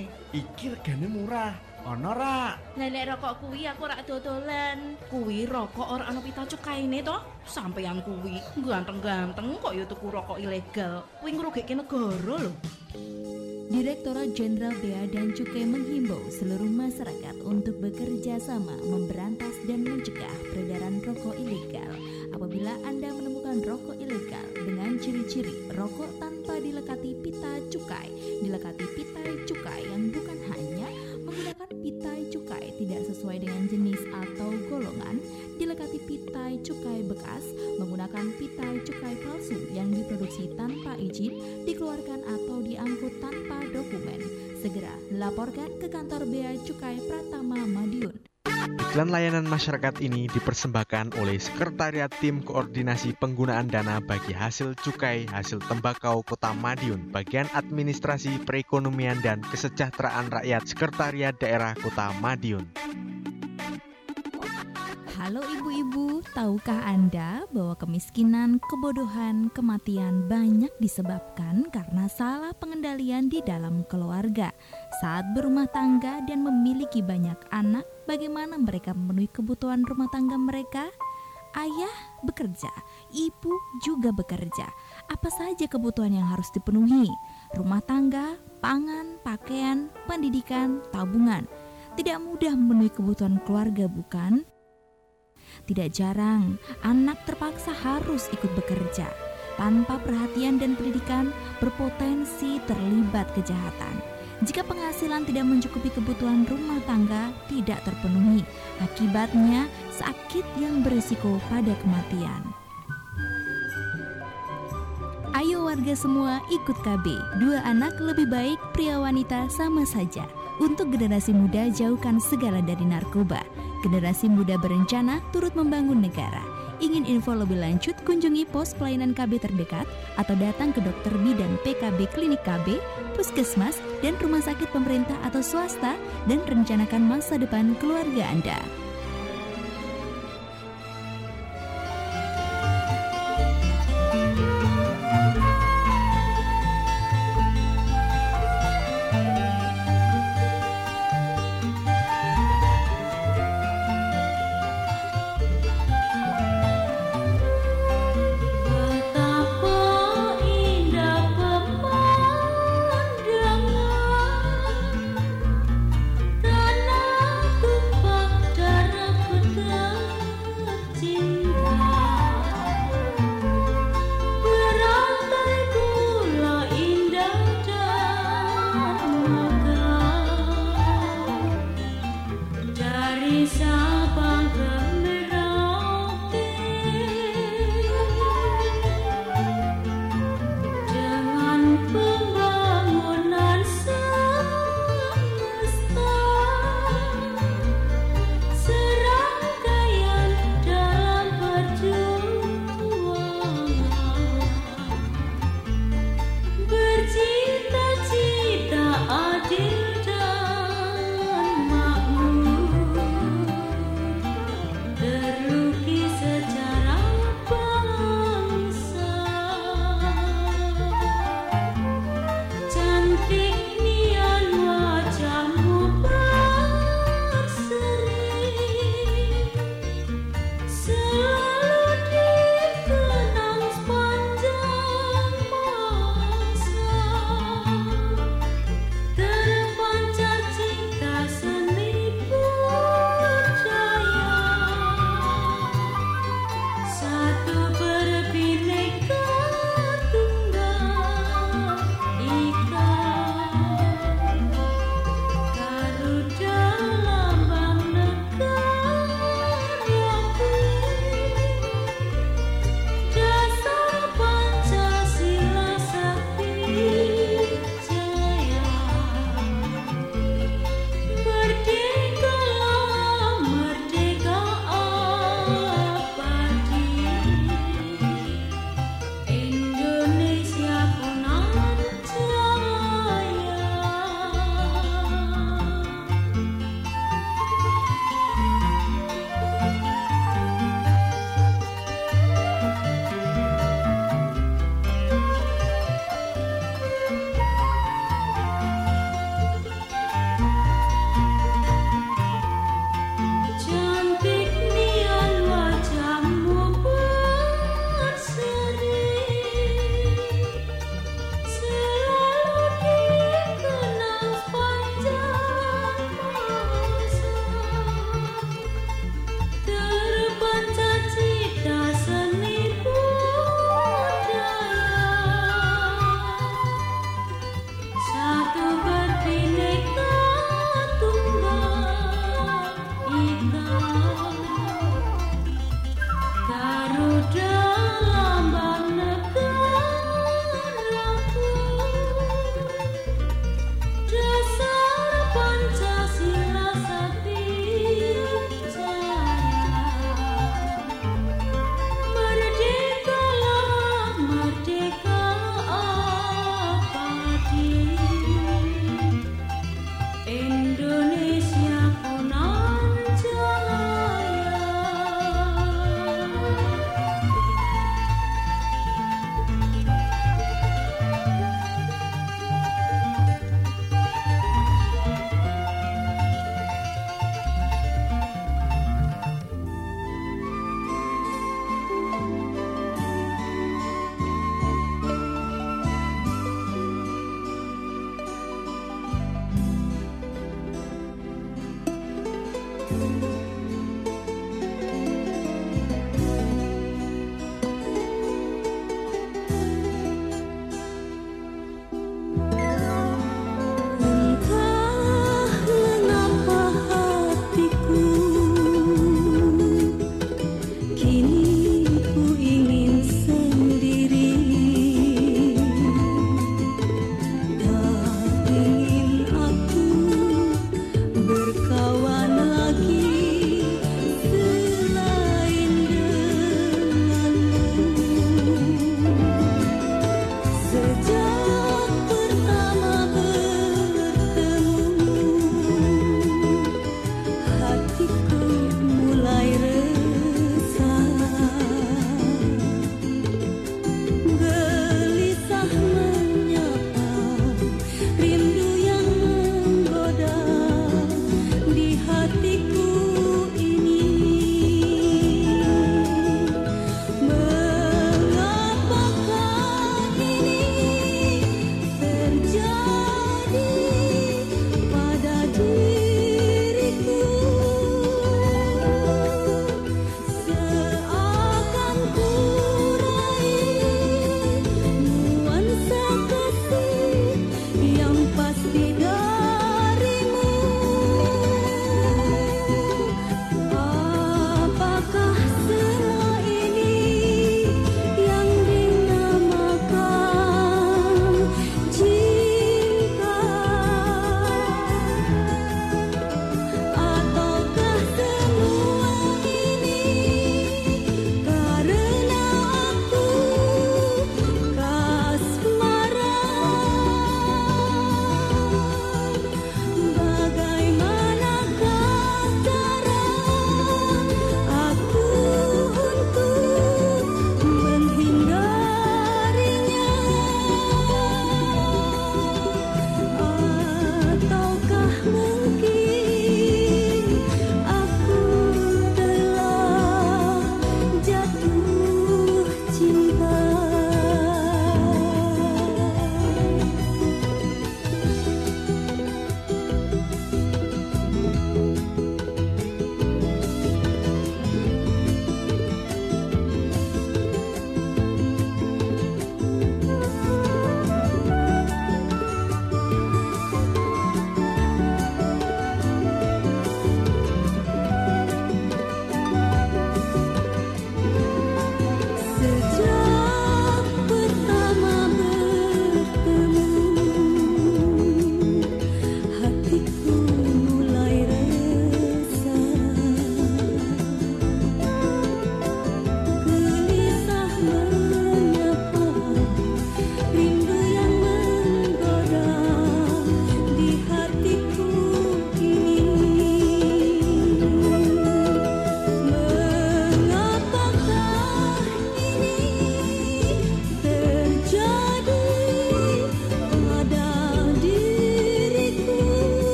ngene. Iki regane murah. Ono ra? Lah nek rokok kuwi aku ora dodolan. Kuwi rokok ora ana pita cukaine to. Sampeyan kuwi ganteng-ganteng kok ya tuku rokok ilegal. Kuwi ngrugike negara lho. Direktorat Jenderal Bea dan Cukai menghimbau seluruh masyarakat untuk bekerja sama memberantas dan mencegah peredaran rokok rokok ilegal. Apabila Anda menemukan rokok ilegal dengan ciri-ciri rokok tanpa dilekati pita cukai, dilekati pita pitai cukai tidak sesuai dengan jenis atau golongan, dilekati pitai cukai bekas, menggunakan pitai cukai palsu yang diproduksi tanpa izin, dikeluarkan atau diangkut tanpa dokumen. Segera laporkan ke kantor Bea Cukai Pratama Madiun. Iklan layanan masyarakat ini dipersembahkan oleh Sekretariat Tim Koordinasi Penggunaan Dana bagi Hasil Cukai Hasil Tembakau Kota Madiun, Bagian Administrasi Perekonomian dan Kesejahteraan Rakyat Sekretariat Daerah Kota Madiun. Halo ibu-ibu, tahukah Anda bahwa kemiskinan, kebodohan, kematian banyak disebabkan karena salah pengendalian di dalam keluarga? Saat berumah tangga dan memiliki banyak anak, bagaimana mereka memenuhi kebutuhan rumah tangga mereka? Ayah bekerja, ibu juga bekerja. Apa saja kebutuhan yang harus dipenuhi? Rumah tangga, pangan, pakaian, pendidikan, tabungan. Tidak mudah memenuhi kebutuhan keluarga, bukan? Tidak jarang, anak terpaksa harus ikut bekerja. Tanpa perhatian dan pendidikan, berpotensi terlibat kejahatan. Jika penghasilan tidak mencukupi kebutuhan rumah tangga, tidak terpenuhi. Akibatnya, sakit yang berisiko pada kematian. Ayo warga semua ikut KB. Dua anak lebih baik, pria wanita sama saja. Untuk generasi muda jauhkan segala dari narkoba. Generasi muda berencana turut membangun negara. Ingin info lebih lanjut kunjungi pos pelayanan KB terdekat atau datang ke dokter bidan PKB Klinik KB, puskesmas, dan rumah sakit pemerintah atau swasta dan rencanakan masa depan keluarga Anda.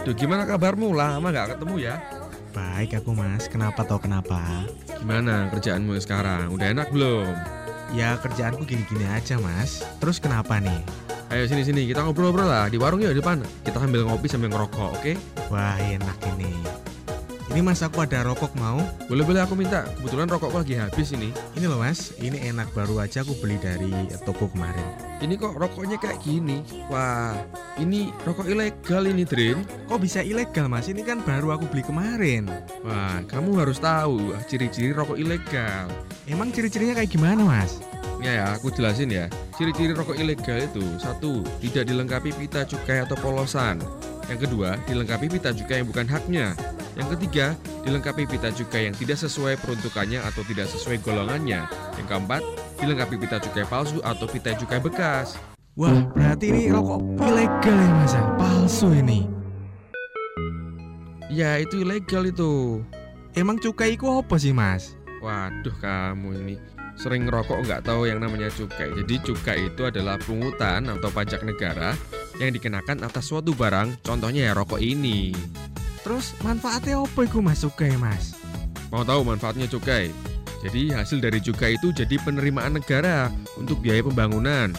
Waduh, gimana kabarmu? Lama nggak ketemu ya? Baik aku mas, kenapa tau kenapa? Gimana kerjaanmu sekarang? Udah enak belum? Ya kerjaanku gini-gini aja mas. Terus kenapa nih? Ayo sini sini kita ngobrol-ngobrol lah di warung yuk di depan. Kita sambil ngopi sambil ngerokok, oke? Wah enak ini. Ini mas aku ada rokok mau? Boleh boleh aku minta. Kebetulan rokokku lagi habis ini. Ini loh mas, ini enak baru aja aku beli dari toko kemarin. Ini kok rokoknya kayak gini. Wah, ini rokok ilegal ini, Drin. Kok bisa ilegal mas? Ini kan baru aku beli kemarin. Wah, kamu harus tahu ciri-ciri rokok ilegal. Emang ciri-cirinya kayak gimana mas? Ya ya, aku jelasin ya. Ciri-ciri rokok ilegal itu satu, tidak dilengkapi pita cukai atau polosan. Yang kedua, dilengkapi pita cukai yang bukan haknya. Yang ketiga, dilengkapi pita cukai yang tidak sesuai peruntukannya atau tidak sesuai golongannya. Yang keempat, dilengkapi pita cukai palsu atau pita cukai bekas. Wah, berarti ini rokok ilegal ya mas ya? Palsu ini. Ya, itu ilegal itu. Emang cukai itu apa sih mas? Waduh, kamu ini sering ngerokok nggak tahu yang namanya cukai. Jadi cukai itu adalah pungutan atau pajak negara yang dikenakan atas suatu barang, contohnya ya rokok ini. Terus manfaatnya apa itu mas cukai mas? Mau tahu manfaatnya cukai? Jadi hasil dari cukai itu jadi penerimaan negara untuk biaya pembangunan.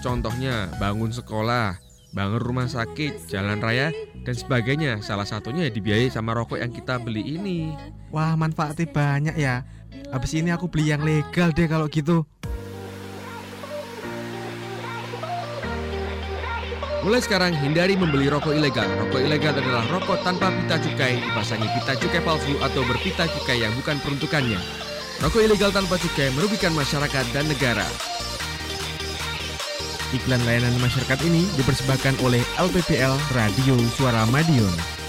Contohnya bangun sekolah, bangun rumah sakit, jalan raya, dan sebagainya. Salah satunya ya dibiayai sama rokok yang kita beli ini. Wah manfaatnya banyak ya. Habis ini aku beli yang legal deh kalau gitu. Mulai sekarang hindari membeli rokok ilegal. Rokok ilegal adalah rokok tanpa pita cukai, dipasangi pita cukai palsu atau berpita cukai yang bukan peruntukannya. Rokok ilegal tanpa cukai merugikan masyarakat dan negara. Iklan layanan masyarakat ini dipersembahkan oleh LPPL Radio Suara Madiun.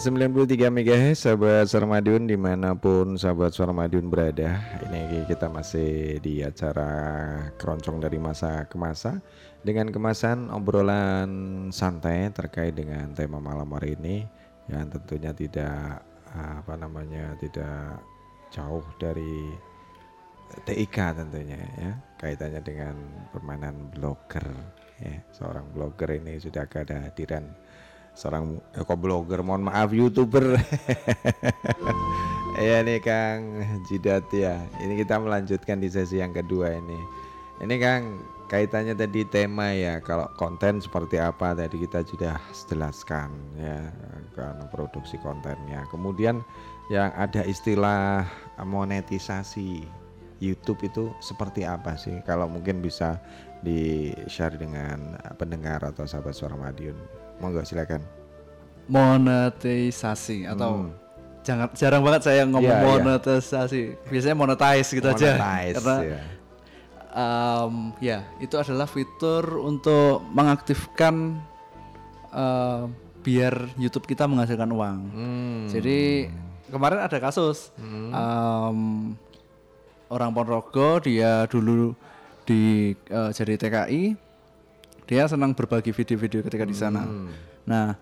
93 MHz sahabat Sarmadiun di mana pun sahabat Sarmadiun berada. Ini kita masih di acara keroncong dari masa ke masa Dengan kemasan obrolan santai terkait dengan tema malam hari ini Yang tentunya tidak apa namanya tidak jauh dari TIK tentunya ya. Kaitannya dengan permainan blogger ya. Seorang blogger ini sudah kehadiran seorang kok blogger mohon maaf youtuber. Ya nih Kang Jidat ya. Ini kita melanjutkan di sesi yang kedua ini. Ini Kang kaitannya tadi tema ya. Kalau konten seperti apa tadi kita sudah jelaskan ya karena produksi kontennya. Kemudian yang ada istilah monetisasi YouTube itu seperti apa sih? Kalau mungkin bisa di share dengan pendengar atau sahabat suara Madiun monggo silakan monetisasi atau Hmm. jangan jarang banget saya ngomong Iya, iya. monetisasi biasanya monetize gitu aja Monetize, karena ya. em, ya itu adalah fitur untuk mengaktifkan em, biar YouTube kita menghasilkan uang Hmm. jadi kemarin ada kasus em, orang Ponorogo dia dulu di eh, jadi TKI dia senang berbagi video-video ketika di sana Hmm. nah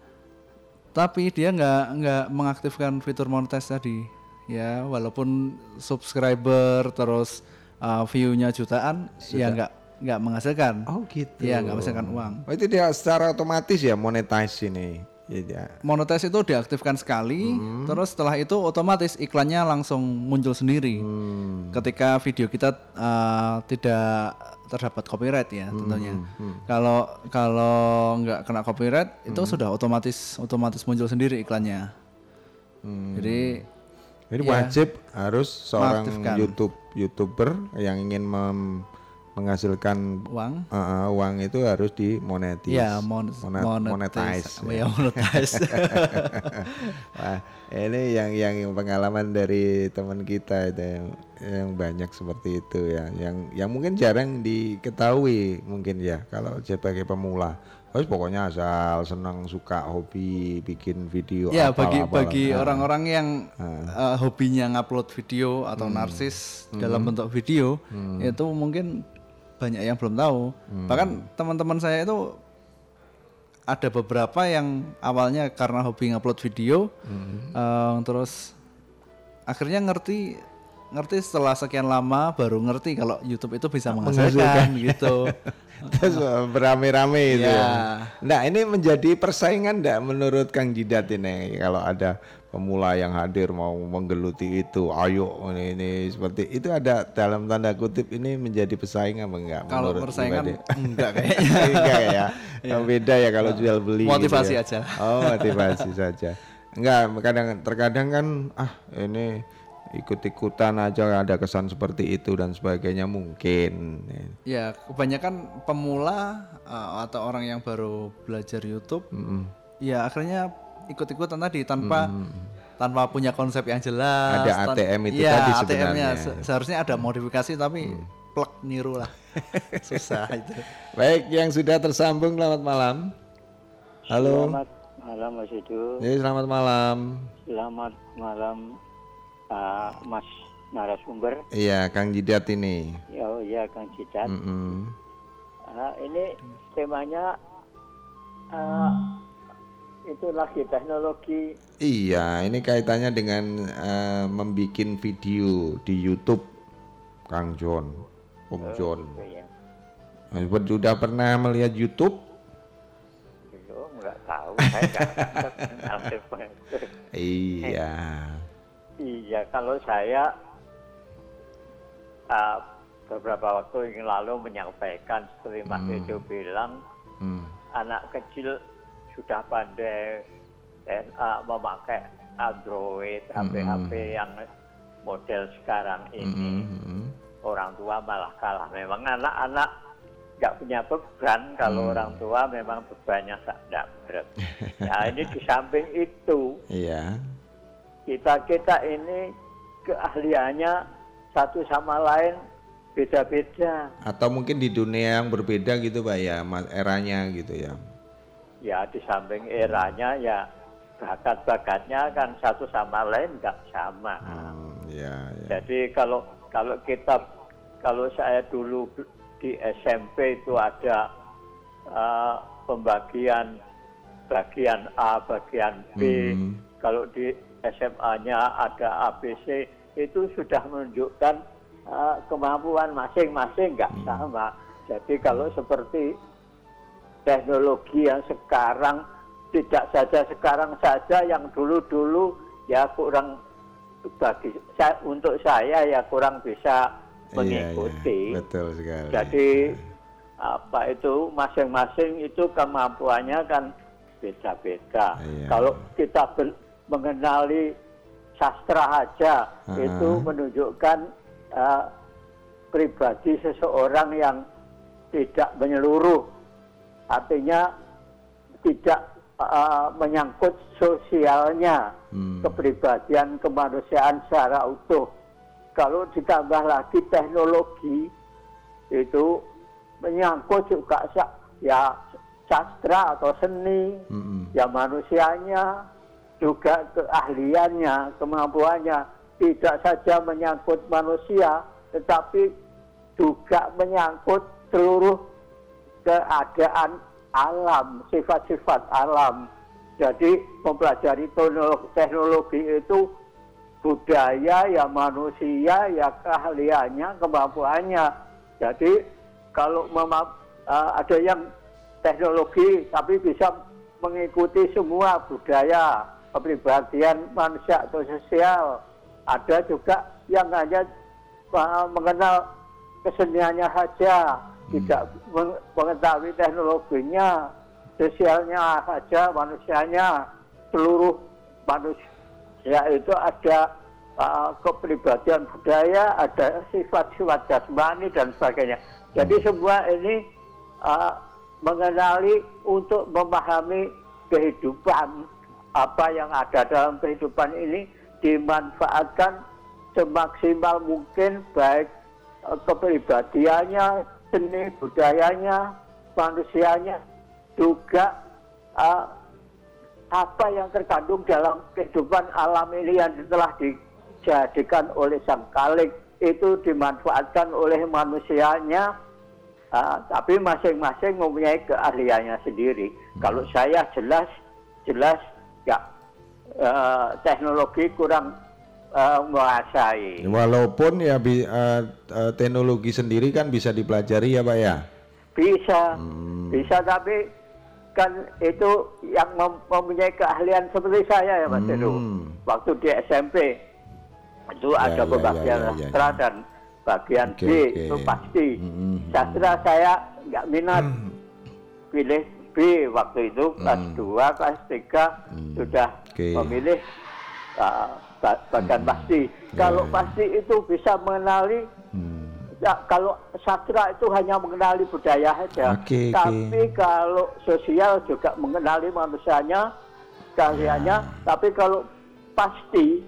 tapi dia nggak nggak mengaktifkan fitur monetize tadi ya walaupun subscriber terus uh, view-nya jutaan ya Sudah. nggak nggak menghasilkan oh gitu ya nggak menghasilkan uang Oh itu dia secara otomatis ya monetize ini. Ya. monetize itu diaktifkan sekali Hmm. terus setelah itu otomatis iklannya langsung muncul sendiri Hmm. ketika video kita uh, tidak terdapat copyright ya tentunya hmm. kalau kalau nggak kena copyright itu Hmm. sudah otomatis otomatis muncul sendiri iklannya jadi Jadi ya, wajib harus seorang. YouTube youtuber yang ingin mem- menghasilkan Uang. uh, uh, uang itu harus dimonetis. Iya, mon- Monet- monetize. monetize. Iya, monetize. Wah, ini yang yang pengalaman dari teman kita itu yang, yang banyak seperti itu ya, yang yang mungkin jarang diketahui mungkin ya kalau sebagai pemula. Terus pokoknya asal senang suka hobi bikin video ya bagi bagi Nah. orang-orang yang uh, hobinya ngupload video atau Hmm. narsis Hmm. dalam bentuk video Hmm. itu mungkin banyak yang belum tahu Hmm. bahkan teman-teman saya itu ada beberapa yang awalnya karena hobi ngupload video Hmm. uh, terus akhirnya ngerti ngerti setelah sekian lama baru ngerti kalau YouTube itu bisa menghasilkan gitu Terus berame-rame itu. Ya. ya. Nah ini menjadi persaingan enggak menurut Kang Jidat ini kalau ada pemula yang hadir mau menggeluti itu ayo ini, ini seperti itu ada dalam tanda kutip ini menjadi pesaing apa enggak Kalau menurut persaingan enggak kayaknya. enggak ya Iya. Yang beda ya kalau Nah, jual beli gitu motivasi ya. aja. oh motivasi saja enggak kadang terkadang kan ah ini ikut-ikutan aja ada kesan seperti itu dan sebagainya mungkin Ya, kebanyakan pemula uh, atau orang yang baru belajar YouTube, ya akhirnya ikut-ikutan tadi tanpa tanpa punya konsep yang jelas. Ada ATM itu Iya, tadi ATM-nya. sebenarnya. Se- seharusnya ada modifikasi tapi plek niru lah. Susah itu. baik yang sudah tersambung selamat malam halo Selamat malam Mas Edo. Ya, selamat malam Selamat malam uh, Mas narasumber. iya Kang Jidat ini Ya, oh, ya Kang Cicat. Mm-mm. Ah, ini temanya uh, itu lagi teknologi. Iya, ini kaitannya dengan eh, membikin video di YouTube, Kang John, Om John. gitu ya. Sudah pernah melihat YouTube? Belum nggak tahu. Saya nggak. Iya. Iya, kalau saya uh, beberapa waktu yang lalu menyampaikan seperti Mas Hmm. Edo bilang, Hmm. anak kecil sudah pandai dan memakai Android, HP-HP yang model sekarang ini. Mm-mm. Orang tua malah kalah. Memang anak-anak nggak punya beban kalau Hmm. orang tua memang bebannya tidak berat. Nah ini di samping itu Iya. kita kita ini keahliannya satu sama lain beda-beda. Atau mungkin di dunia yang berbeda gitu, Pak ya, eranya gitu ya. Ya di samping eranya ya bakat-bakatnya kan satu sama lain nggak sama. Iya, iya. Jadi kalau kalau kita kalau saya dulu di SMP itu ada eh, pembagian bagian A, bagian B. Hmm. Kalau di SMA-nya ada ABC itu sudah menunjukkan eh, kemampuan masing-masing nggak sama. Jadi kalau seperti teknologi yang sekarang tidak saja sekarang saja yang dulu-dulu ya kurang bagi saya, untuk saya ya kurang bisa Iya, mengikuti. iya, betul sekali. Jadi apa itu masing-masing itu kemampuannya kan beda-beda. Iya. Kalau kita mengenali sastra aja Ah. itu menunjukkan eh, pribadi seseorang yang tidak menyeluruh, artinya tidak eh, menyangkut sosialnya, Hmm. kepribadian kemanusiaan secara utuh. Kalau ditambah lagi teknologi itu menyangkut juga ya sastra atau seni, Mm-mm. ya manusianya, juga keahliannya, kemampuannya tidak saja menyangkut manusia, tetapi juga menyangkut seluruh keadaan alam, sifat-sifat alam. Jadi mempelajari teknologi, itu budaya ya manusia ya keahliannya, kemampuannya. Jadi kalau mema- eh, ada yang teknologi tapi bisa mengikuti semua budaya, kepribadian manusia atau sosial. Ada juga yang hanya eh, mengenal keseniannya saja, tidak meng- mengetahui teknologinya, sosialnya saja, manusianya, seluruh manusia itu ada uh, kepribadian budaya, ada sifat-sifat jasmani dan sebagainya. Jadi semua ini uh, mengenali untuk memahami kehidupan apa yang ada dalam kehidupan ini dimanfaatkan semaksimal mungkin baik uh, kepribadiannya, seni budayanya, manusianya juga uh, apa yang terkandung dalam kehidupan alam ini yang telah dijadikan oleh sang kalik itu dimanfaatkan oleh manusianya ah, tapi masing-masing mempunyai keahliannya sendiri. Kalau saya jelas jelas ya eh, teknologi kurang eh, menguasai Walaupun ya bi- eh, teknologi sendiri kan bisa dipelajari ya, Pak ya. bisa bisa tapi kan itu yang mem- mempunyai keahlian seperti saya ya Mas Heru. Waktu di SMP itu Hmm. Ya, ada ya, pembagian ya, ya, ya, sastra dan bagian Oke, B oke. itu pasti. Hmm, Sastra saya nggak minat. Pilih B waktu itu kelas 2, kelas 3 sudah Hmm. Oke. memilih uh, ba- bagian pasti. Ya, Kalau ya. pasti itu bisa mengenali Ya, kalau sastra itu hanya mengenali budaya saja. Oke. Tapi kalau sosial juga mengenali manusianya, keahliannya. Ya. Tapi kalau pasti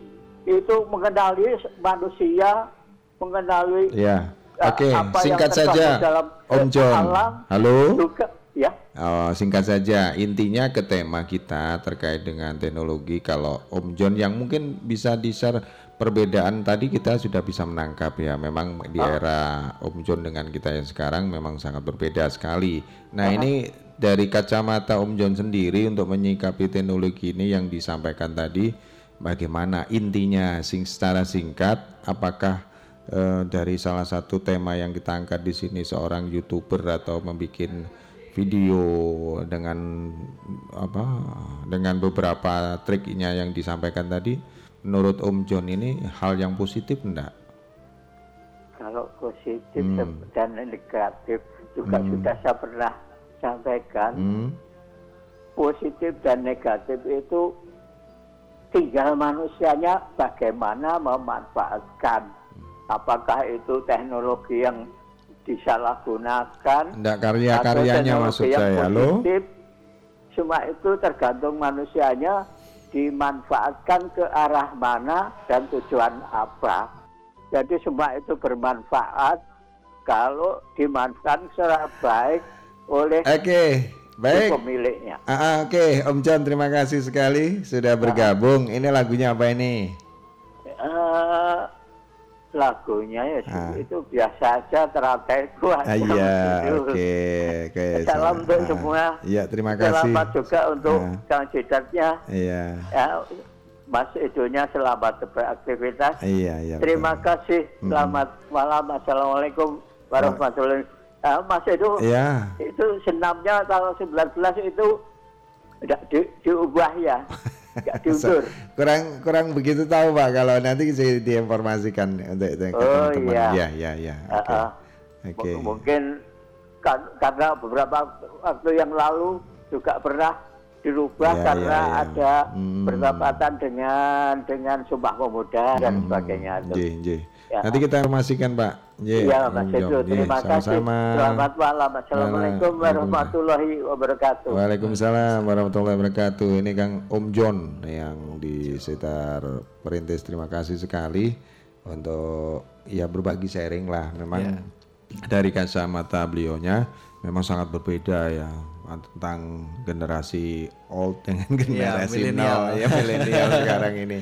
itu mengenali manusia, mengenali Ya. eh, Oke, apa yang singkat terkandung saja. dalam Om John. alam Halo. juga ya. Oh, singkat saja, intinya ke tema kita terkait dengan teknologi. Kalau Om John yang mungkin bisa di-share perbedaan tadi kita sudah bisa menangkap ya. Memang di era Om John dengan kita yang sekarang memang sangat berbeda sekali. Nah ini dari kacamata Om John sendiri untuk menyikapi teknologi ini yang disampaikan tadi, bagaimana intinya sing secara singkat, apakah eh, dari salah satu tema yang kita angkat di sini seorang youtuber atau membuat video dengan apa dengan beberapa triknya yang disampaikan tadi menurut Om John ini hal yang positif enggak? Kalau positif Hmm. dan negatif juga Hmm. sudah saya pernah sampaikan. Hmm? positif dan negatif itu tinggal manusianya bagaimana memanfaatkan. Apakah itu teknologi yang disalahgunakan? Enggak karya-karyanya maksud saya, positif? Semua itu tergantung manusianya dimanfaatkan ke arah mana dan tujuan apa. Jadi semua itu bermanfaat kalau dimanfaatkan secara baik oleh Oke, si baik. pemiliknya. Ah, ah, Oke, Om John terima kasih sekali sudah bergabung. Ini lagunya apa ini? Eh, lagunya ya Ah. itu biasa aja terateku aja. Ah, iya, Gitu. oke, oke. Salam untuk Ah, semua. Iya, terima kasih. Selamat juga untuk Ah. kandidatnya. Iya, Ya, Mas Edonya selamat beraktivitas. iya, iya. Terima kasih. Selamat malam. Assalamualaikum warahmatullahi wabarakatuh. Mas Edo, Iya. itu senamnya tanggal 19 itu tidak di, diubah ya. Diundur. kurang kurang begitu tahu Pak kalau nanti saya diinformasikan untuk Oh, teman-teman. iya. Iya, iya, iya. Oke. Ah, ah. Oke. M- Mungkin karena beberapa waktu yang lalu juga pernah dirubah Ya, karena ya, ya. ada Hmm. bertepatan dengan dengan Sumpah Pemuda dan sebagainya. itu. Nggih, nggih. Ya. Nanti kita informasikan Pak. Nggih, Iya, Mas. Edo. Terima kasih. sama-sama. Selamat malam. Assalamualaikum Waalaikumsalam. warahmatullahi wabarakatuh. Waalaikumsalam warahmatullahi wabarakatuh. Ini Kang Om John yang di sekitar Perintis. Terima kasih sekali untuk ya berbagi sharing lah. Memang Ya. dari kacamata beliaunya memang sangat berbeda ya tentang generasi old dengan generasi milenial. now ya milenial sekarang ini.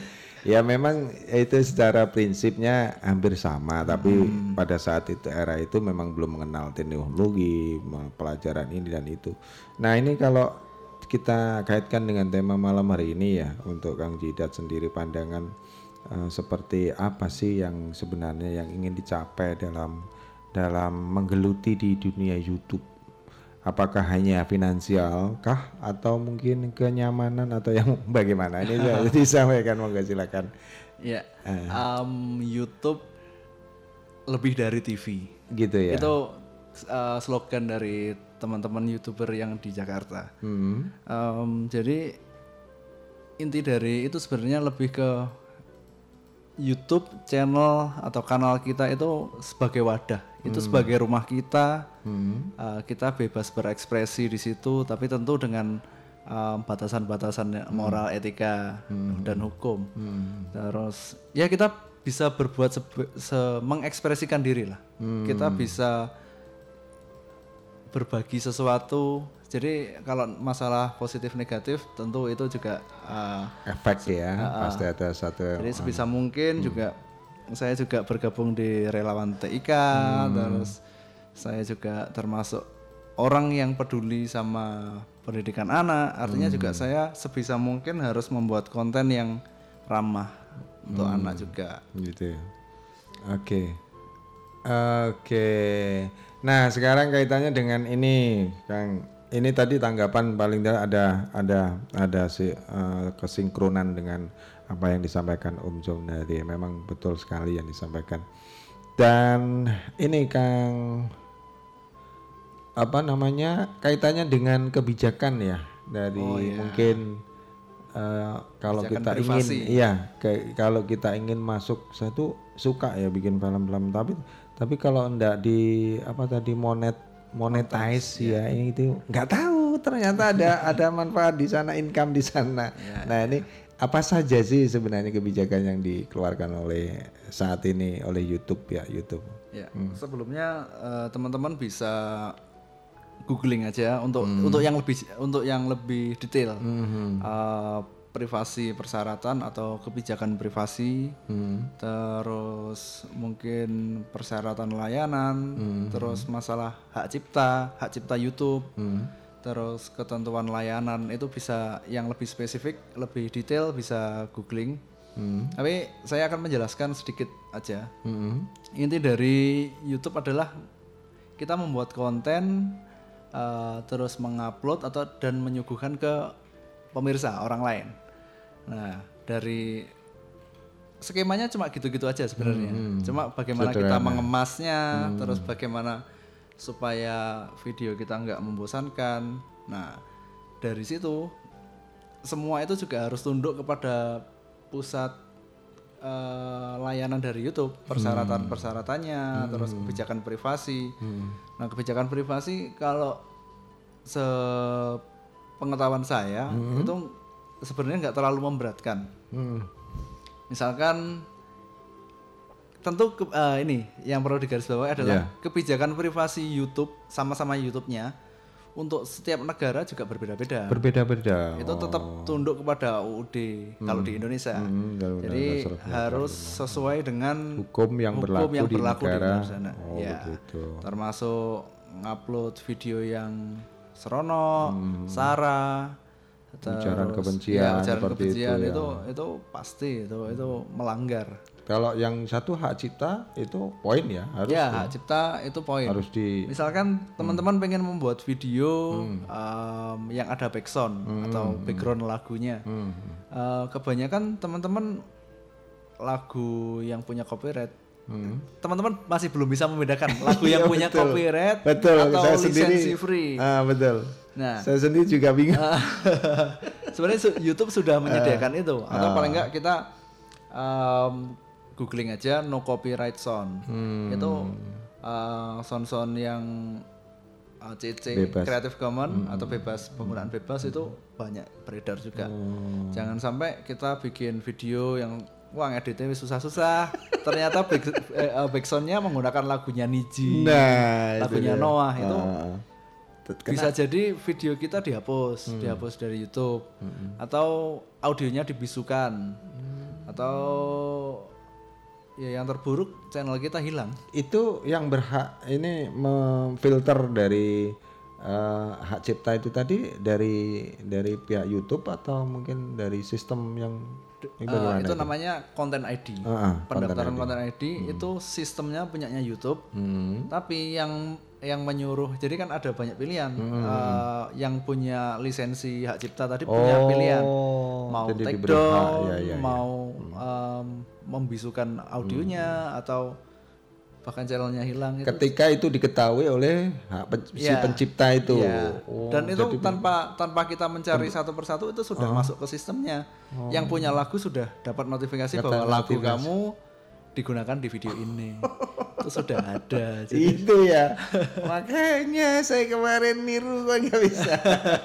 Ya memang itu secara prinsipnya hampir sama, tapi pada saat itu era itu memang belum mengenal teknologi, pelajaran ini dan itu. Nah ini kalau kita kaitkan dengan tema malam hari ini ya untuk Kang Jidat sendiri pandangan eh, seperti apa sih yang sebenarnya yang ingin dicapai dalam dalam menggeluti di dunia YouTube apakah hanya finansial kah atau mungkin kenyamanan atau yang bagaimana ini saya disampaikan monggo silakan Ya, Eh. um, YouTube lebih dari TV. gitu ya Itu uh, slogan dari teman-teman youtuber yang di Jakarta. Hmm. Um, jadi inti dari itu sebenarnya lebih ke YouTube channel atau kanal kita itu sebagai wadah, itu Hmm. sebagai rumah kita. Hmm. Uh, kita bebas berekspresi di situ, tapi tentu dengan um, batasan-batasan moral, etika, dan hukum. Hmm. Terus ya kita bisa berbuat sebe- se- mengekspresikan diri lah. Hmm. Kita bisa berbagi sesuatu. Jadi kalau masalah positif negatif tentu itu juga uh, efek ya ah. pasti ada satu jadi sebisa Hmm. mungkin juga saya juga bergabung di relawan TIK Hmm. terus saya juga termasuk orang yang peduli sama pendidikan anak artinya juga Hmm. saya sebisa mungkin harus membuat konten yang ramah untuk Hmm. anak juga gitu ya. oke oke nah sekarang kaitannya dengan ini Kang ini tadi tanggapan paling tidak ada ada ada si eh, kesinkronan dengan apa yang disampaikan Om Jom tadi. Memang betul sekali yang disampaikan. Dan ini Kang apa namanya kaitannya dengan kebijakan ya dari Oh, iya. mungkin eh, kalau Kebijakan kita privasi. ingin iya kayak kalau kita ingin masuk saya tuh suka ya bikin film-film tapi tapi kalau enggak di apa tadi monet monetize ya ini itu nggak tahu ternyata ada ada manfaat di sana income di sana nah ini apa saja sih sebenarnya kebijakan yang dikeluarkan oleh saat ini oleh YouTube ya YouTube Ya, Hmm. sebelumnya eh, teman-teman bisa googling aja untuk Hmm. untuk yang lebih untuk yang lebih detail Mhm. Eh, privasi persyaratan atau kebijakan privasi, Hmm. terus mungkin persyaratan layanan, Hmm. terus masalah hak cipta, hak cipta YouTube, Hmm. terus ketentuan layanan itu bisa yang lebih spesifik, lebih detail bisa googling. Hmm. Tapi saya akan menjelaskan sedikit aja. Hmm. Inti dari YouTube adalah kita membuat konten uh, terus mengupload atau dan menyuguhkan ke pemirsa orang lain. Nah, dari skemanya cuma gitu-gitu aja sebenarnya. Hmm, hmm. Cuma bagaimana kita Sederhana. mengemasnya, Hmm. terus bagaimana supaya video kita nggak membosankan. Nah, dari situ semua itu juga harus tunduk kepada pusat eh, layanan dari YouTube, persyaratan persyaratannya, terus kebijakan privasi. Nah, kebijakan privasi kalau sepengetahuan saya Hmm. itu sebenarnya nggak terlalu memberatkan. Hmm. Misalkan tentu ke- eh, ini yang perlu digarisbawahi adalah Ya. kebijakan privasi YouTube sama-sama YouTube-nya untuk setiap negara juga berbeda-beda. berbeda-beda Itu tetap tunduk kepada UUD kalau di Indonesia. Hmm, kalau Jadi Undang-Undang harus sesuai dengan Hukum yang berlaku yang di berlaku di negara. luar sana. Oh, ya. begitu. Termasuk ngupload video yang serono, sara, Hmm. Ujaran terus- kebencian ya, ujaran seperti itu kebencian ya. itu itu pasti itu itu melanggar. Kalau yang satu hak cipta itu poin ya harus ya, hak cipta itu poin. harus di Misalkan teman-teman pengen membuat video Hmm. um, yang ada background atau background lagunya. Hmm. Uh, kebanyakan teman-teman lagu yang punya copyright Hmm. teman-teman masih belum bisa membedakan lagu yang Iya, punya betul. copyright betul atau saya lisensi sendiri free. ah betul Nah. saya sendiri juga bingung Ah, Sebenarnya su- YouTube sudah menyediakan itu atau ah. paling enggak kita um, googling aja no copyright sound. Hmm. Itu uh, sound-sound yang uh, CC Bebas. Creative Commons Hmm. atau bebas penggunaan bebas itu banyak beredar juga. Oh. Jangan sampai kita bikin video yang wah ngeditnya wis susah-susah. Ternyata back, eh, uh, backsoundnya menggunakan lagunya Niji, Nah, itu lagunya dia. Noah itu. Tet- bisa jadi video kita dihapus, Hmm. dihapus dari YouTube, atau audionya dibisukan, Hmm. atau ya yang terburuk channel kita hilang. itu yang berhak ini memfilter dari eh, hak cipta itu tadi dari dari pihak YouTube atau mungkin dari sistem yang bagaimana itu namanya konten ID. Ah, ah, Pendaftaran konten konten ID, itu sistemnya punyanya YouTube. Hmm. Tapi yang yang menyuruh, jadi kan ada banyak pilihan. Hmm. Eh, yang punya lisensi hak cipta tadi punya Oh, pilihan, mau jadi take down, ya, ya, ya. mau em, membisukan audionya atau bahkan channelnya hilang itu. ketika itu diketahui oleh si Ya, pencipta itu iya. Oh, Dan itu jadi- tanpa tanpa kita mencari satu persatu itu sudah Oh. masuk ke sistemnya. Yang punya lagu sudah dapat notifikasi Dapat bahwa lagu notifikasi. kamu digunakan di video ini. itu sudah ada. Jadi itu ya makanya saya kemarin niru kok nggak bisa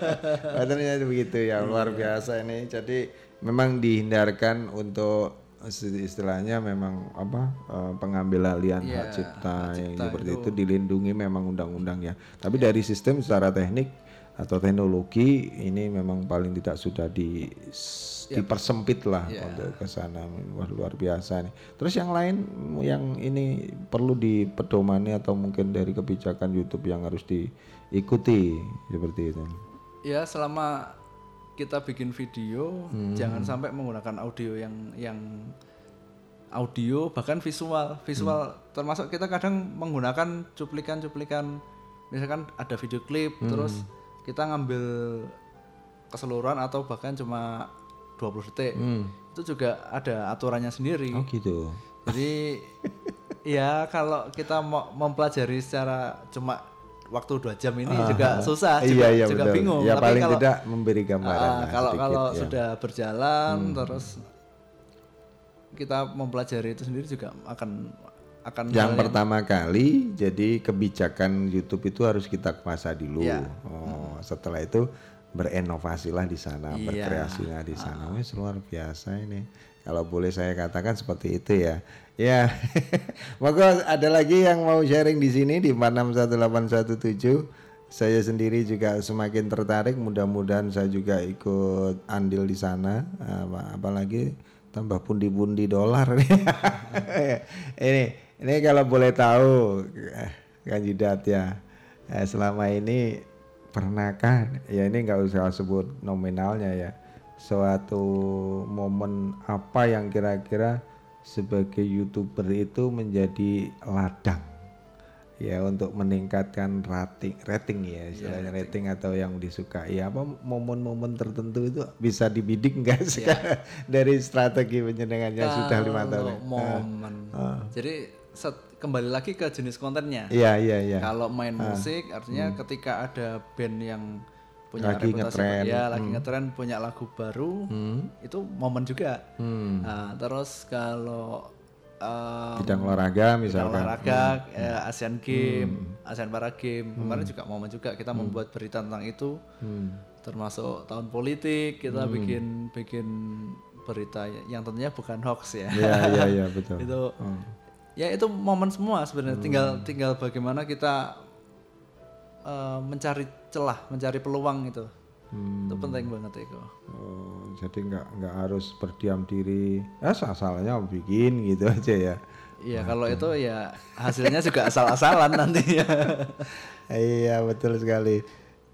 Oh, ternyata begitu ya luar Iya. biasa ini jadi memang dihindarkan untuk istilahnya memang apa eh, pengambil alihan Iya, hak cipta hak yang cipta seperti itu. itu dilindungi memang undang-undang ya tapi dari sistem secara teknik atau teknologi ini memang paling tidak sudah di dipersempit lah Iya. untuk ke sana Wah, luar biasa nih. Terus yang lain yang ini perlu dipedomani atau mungkin dari kebijakan YouTube yang harus diikuti seperti itu. ya selama kita bikin video Hmm. jangan sampai menggunakan audio yang yang audio bahkan visual visual Hmm. termasuk kita kadang menggunakan cuplikan-cuplikan misalkan ada video klip Hmm. terus kita ngambil keseluruhan atau bahkan cuma 20 detik Hmm. itu juga ada aturannya sendiri Oh gitu. jadi ya kalau kita mau mempelajari secara cuma waktu dua jam ini Ah, juga ah. susah Iya, juga, iya, juga betul. bingung Ya, Tapi paling kalau- tidak memberi gambaran Ah, lah kalau sedikit, kalau ya. sudah berjalan Hmm. terus kita mempelajari itu sendiri juga akan akan Yang pertama kali jadi kebijakan YouTube itu harus kita kuasa dulu. Iya. Oh, setelah itu berinovasilah di sana, Iya. berkreasilah di sana. Wes luar biasa ini. Kalau boleh saya katakan seperti itu ya. Ya. Moga ada lagi yang mau sharing di sini di 461817. Saya sendiri juga semakin tertarik. Mudah-mudahan saya juga ikut andil di sana. Apa- Apalagi tambah pundi-pundi dolar ini ini kalau boleh tahu eh, kandidat ya eh, selama ini pernahkah ya ini nggak usah sebut nominalnya ya suatu momen apa yang kira-kira sebagai youtuber itu menjadi ladang ya untuk meningkatkan rating rating ya istilahnya rating. atau yang disukai apa momen-momen tertentu itu bisa dibidik enggak sekarang dari strategi penyenangannya sudah lima tahun Kalau ya? momen Ah. jadi set- kembali lagi ke jenis kontennya Iya, iya, iya. kalau main Ah. musik artinya Hmm. ketika ada band yang punya Lagi ngetren. ya lagi Hmm. ngetren punya lagu baru Hmm. itu momen juga Hmm. Nah, terus kalau um, Bidang olahraga bidang misalkan. olahraga Hmm. ya, Asian Game Hmm. Asian Para Game kemarin juga momen juga kita membuat berita tentang itu Hmm. termasuk tahun politik kita Hmm. bikin bikin berita yang tentunya bukan hoax ya Iya, iya, iya, betul. itu Hmm. ya itu momen semua sebenarnya tinggal tinggal bagaimana kita uh, mencari celah mencari peluang itu. Hmm. itu penting banget itu. Oh, jadi nggak nggak harus berdiam diri. Ya asalnya bikin gitu aja ya. Iya kalau itu. ya hasilnya juga asal-asalan nantinya. iya betul sekali.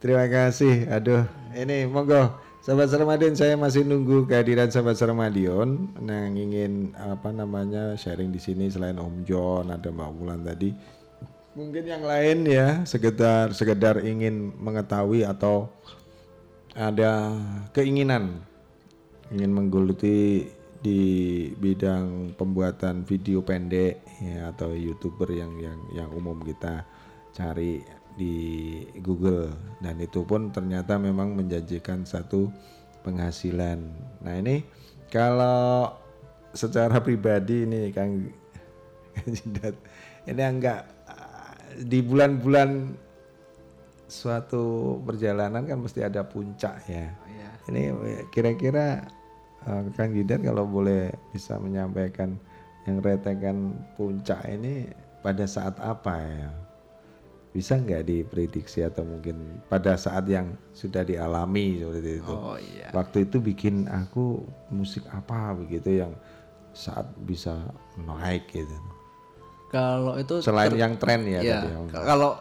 Terima kasih. Aduh ini monggo. Sahabat Sermadion saya masih nunggu kehadiran sahabat Sermadion yang ingin apa namanya sharing di sini selain Om John ada Mbak Wulan tadi mungkin yang lain ya sekedar sekedar ingin mengetahui atau ada keinginan ingin menggeluti di bidang pembuatan video pendek ya atau youtuber yang yang yang umum kita cari di Google dan itu pun ternyata memang menjanjikan satu penghasilan. Nah ini kalau secara pribadi ini Kang Jidat ini enggak di bulan-bulan suatu perjalanan kan mesti ada puncak ya. Iya. Ini kira-kira eh, Kang Jidat kalau boleh bisa menyampaikan yang retekan puncak ini pada saat apa ya? Bisa nggak diprediksi atau mungkin pada saat yang sudah dialami seperti itu? Oh, iya. Waktu itu bikin aku musik apa begitu yang saat bisa naik gitu. Kalau itu Selain ter- yang tren ya Iya, tadi, k- Kalau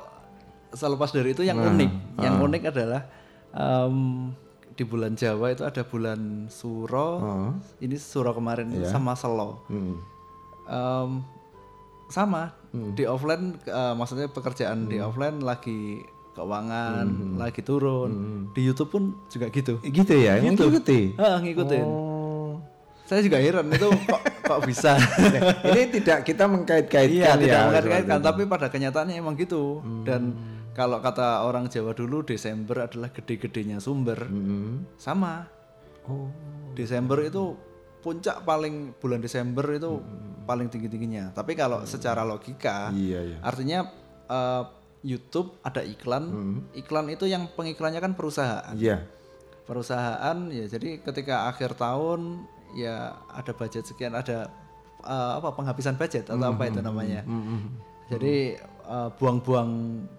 selepas dari itu yang Nah, unik, yang ah. unik adalah em, di bulan Jawa itu ada bulan Suro. Ah. Ini Suro kemarin Iya. sama Selo. Hmm. Em, sama di offline eh, maksudnya pekerjaan di Hmm. offline lagi keuangan lagi turun di YouTube pun juga gitu Gitu ya, emang ngikuti? Ah, ngikutin Oh. Saya juga heran itu kok kok bisa? Ini tidak kita mengkait-kaitkan iya, tidak ya, mengkait-kaitkan seperti itu. tapi pada kenyataannya emang gitu. Dan kalau kata orang Jawa dulu Desember adalah gede-gedenya sumber. Sama. Oh. Desember itu puncak paling bulan Desember itu paling tinggi-tingginya. Tapi kalau secara logika Iya, iya. artinya eh, YouTube ada iklan. Iklan itu yang pengiklannya kan perusahaan. Iya. perusahaan ya jadi ketika akhir tahun ya ada budget sekian ada eh, apa penghabisan budget atau apa itu namanya jadi eh, buang-buang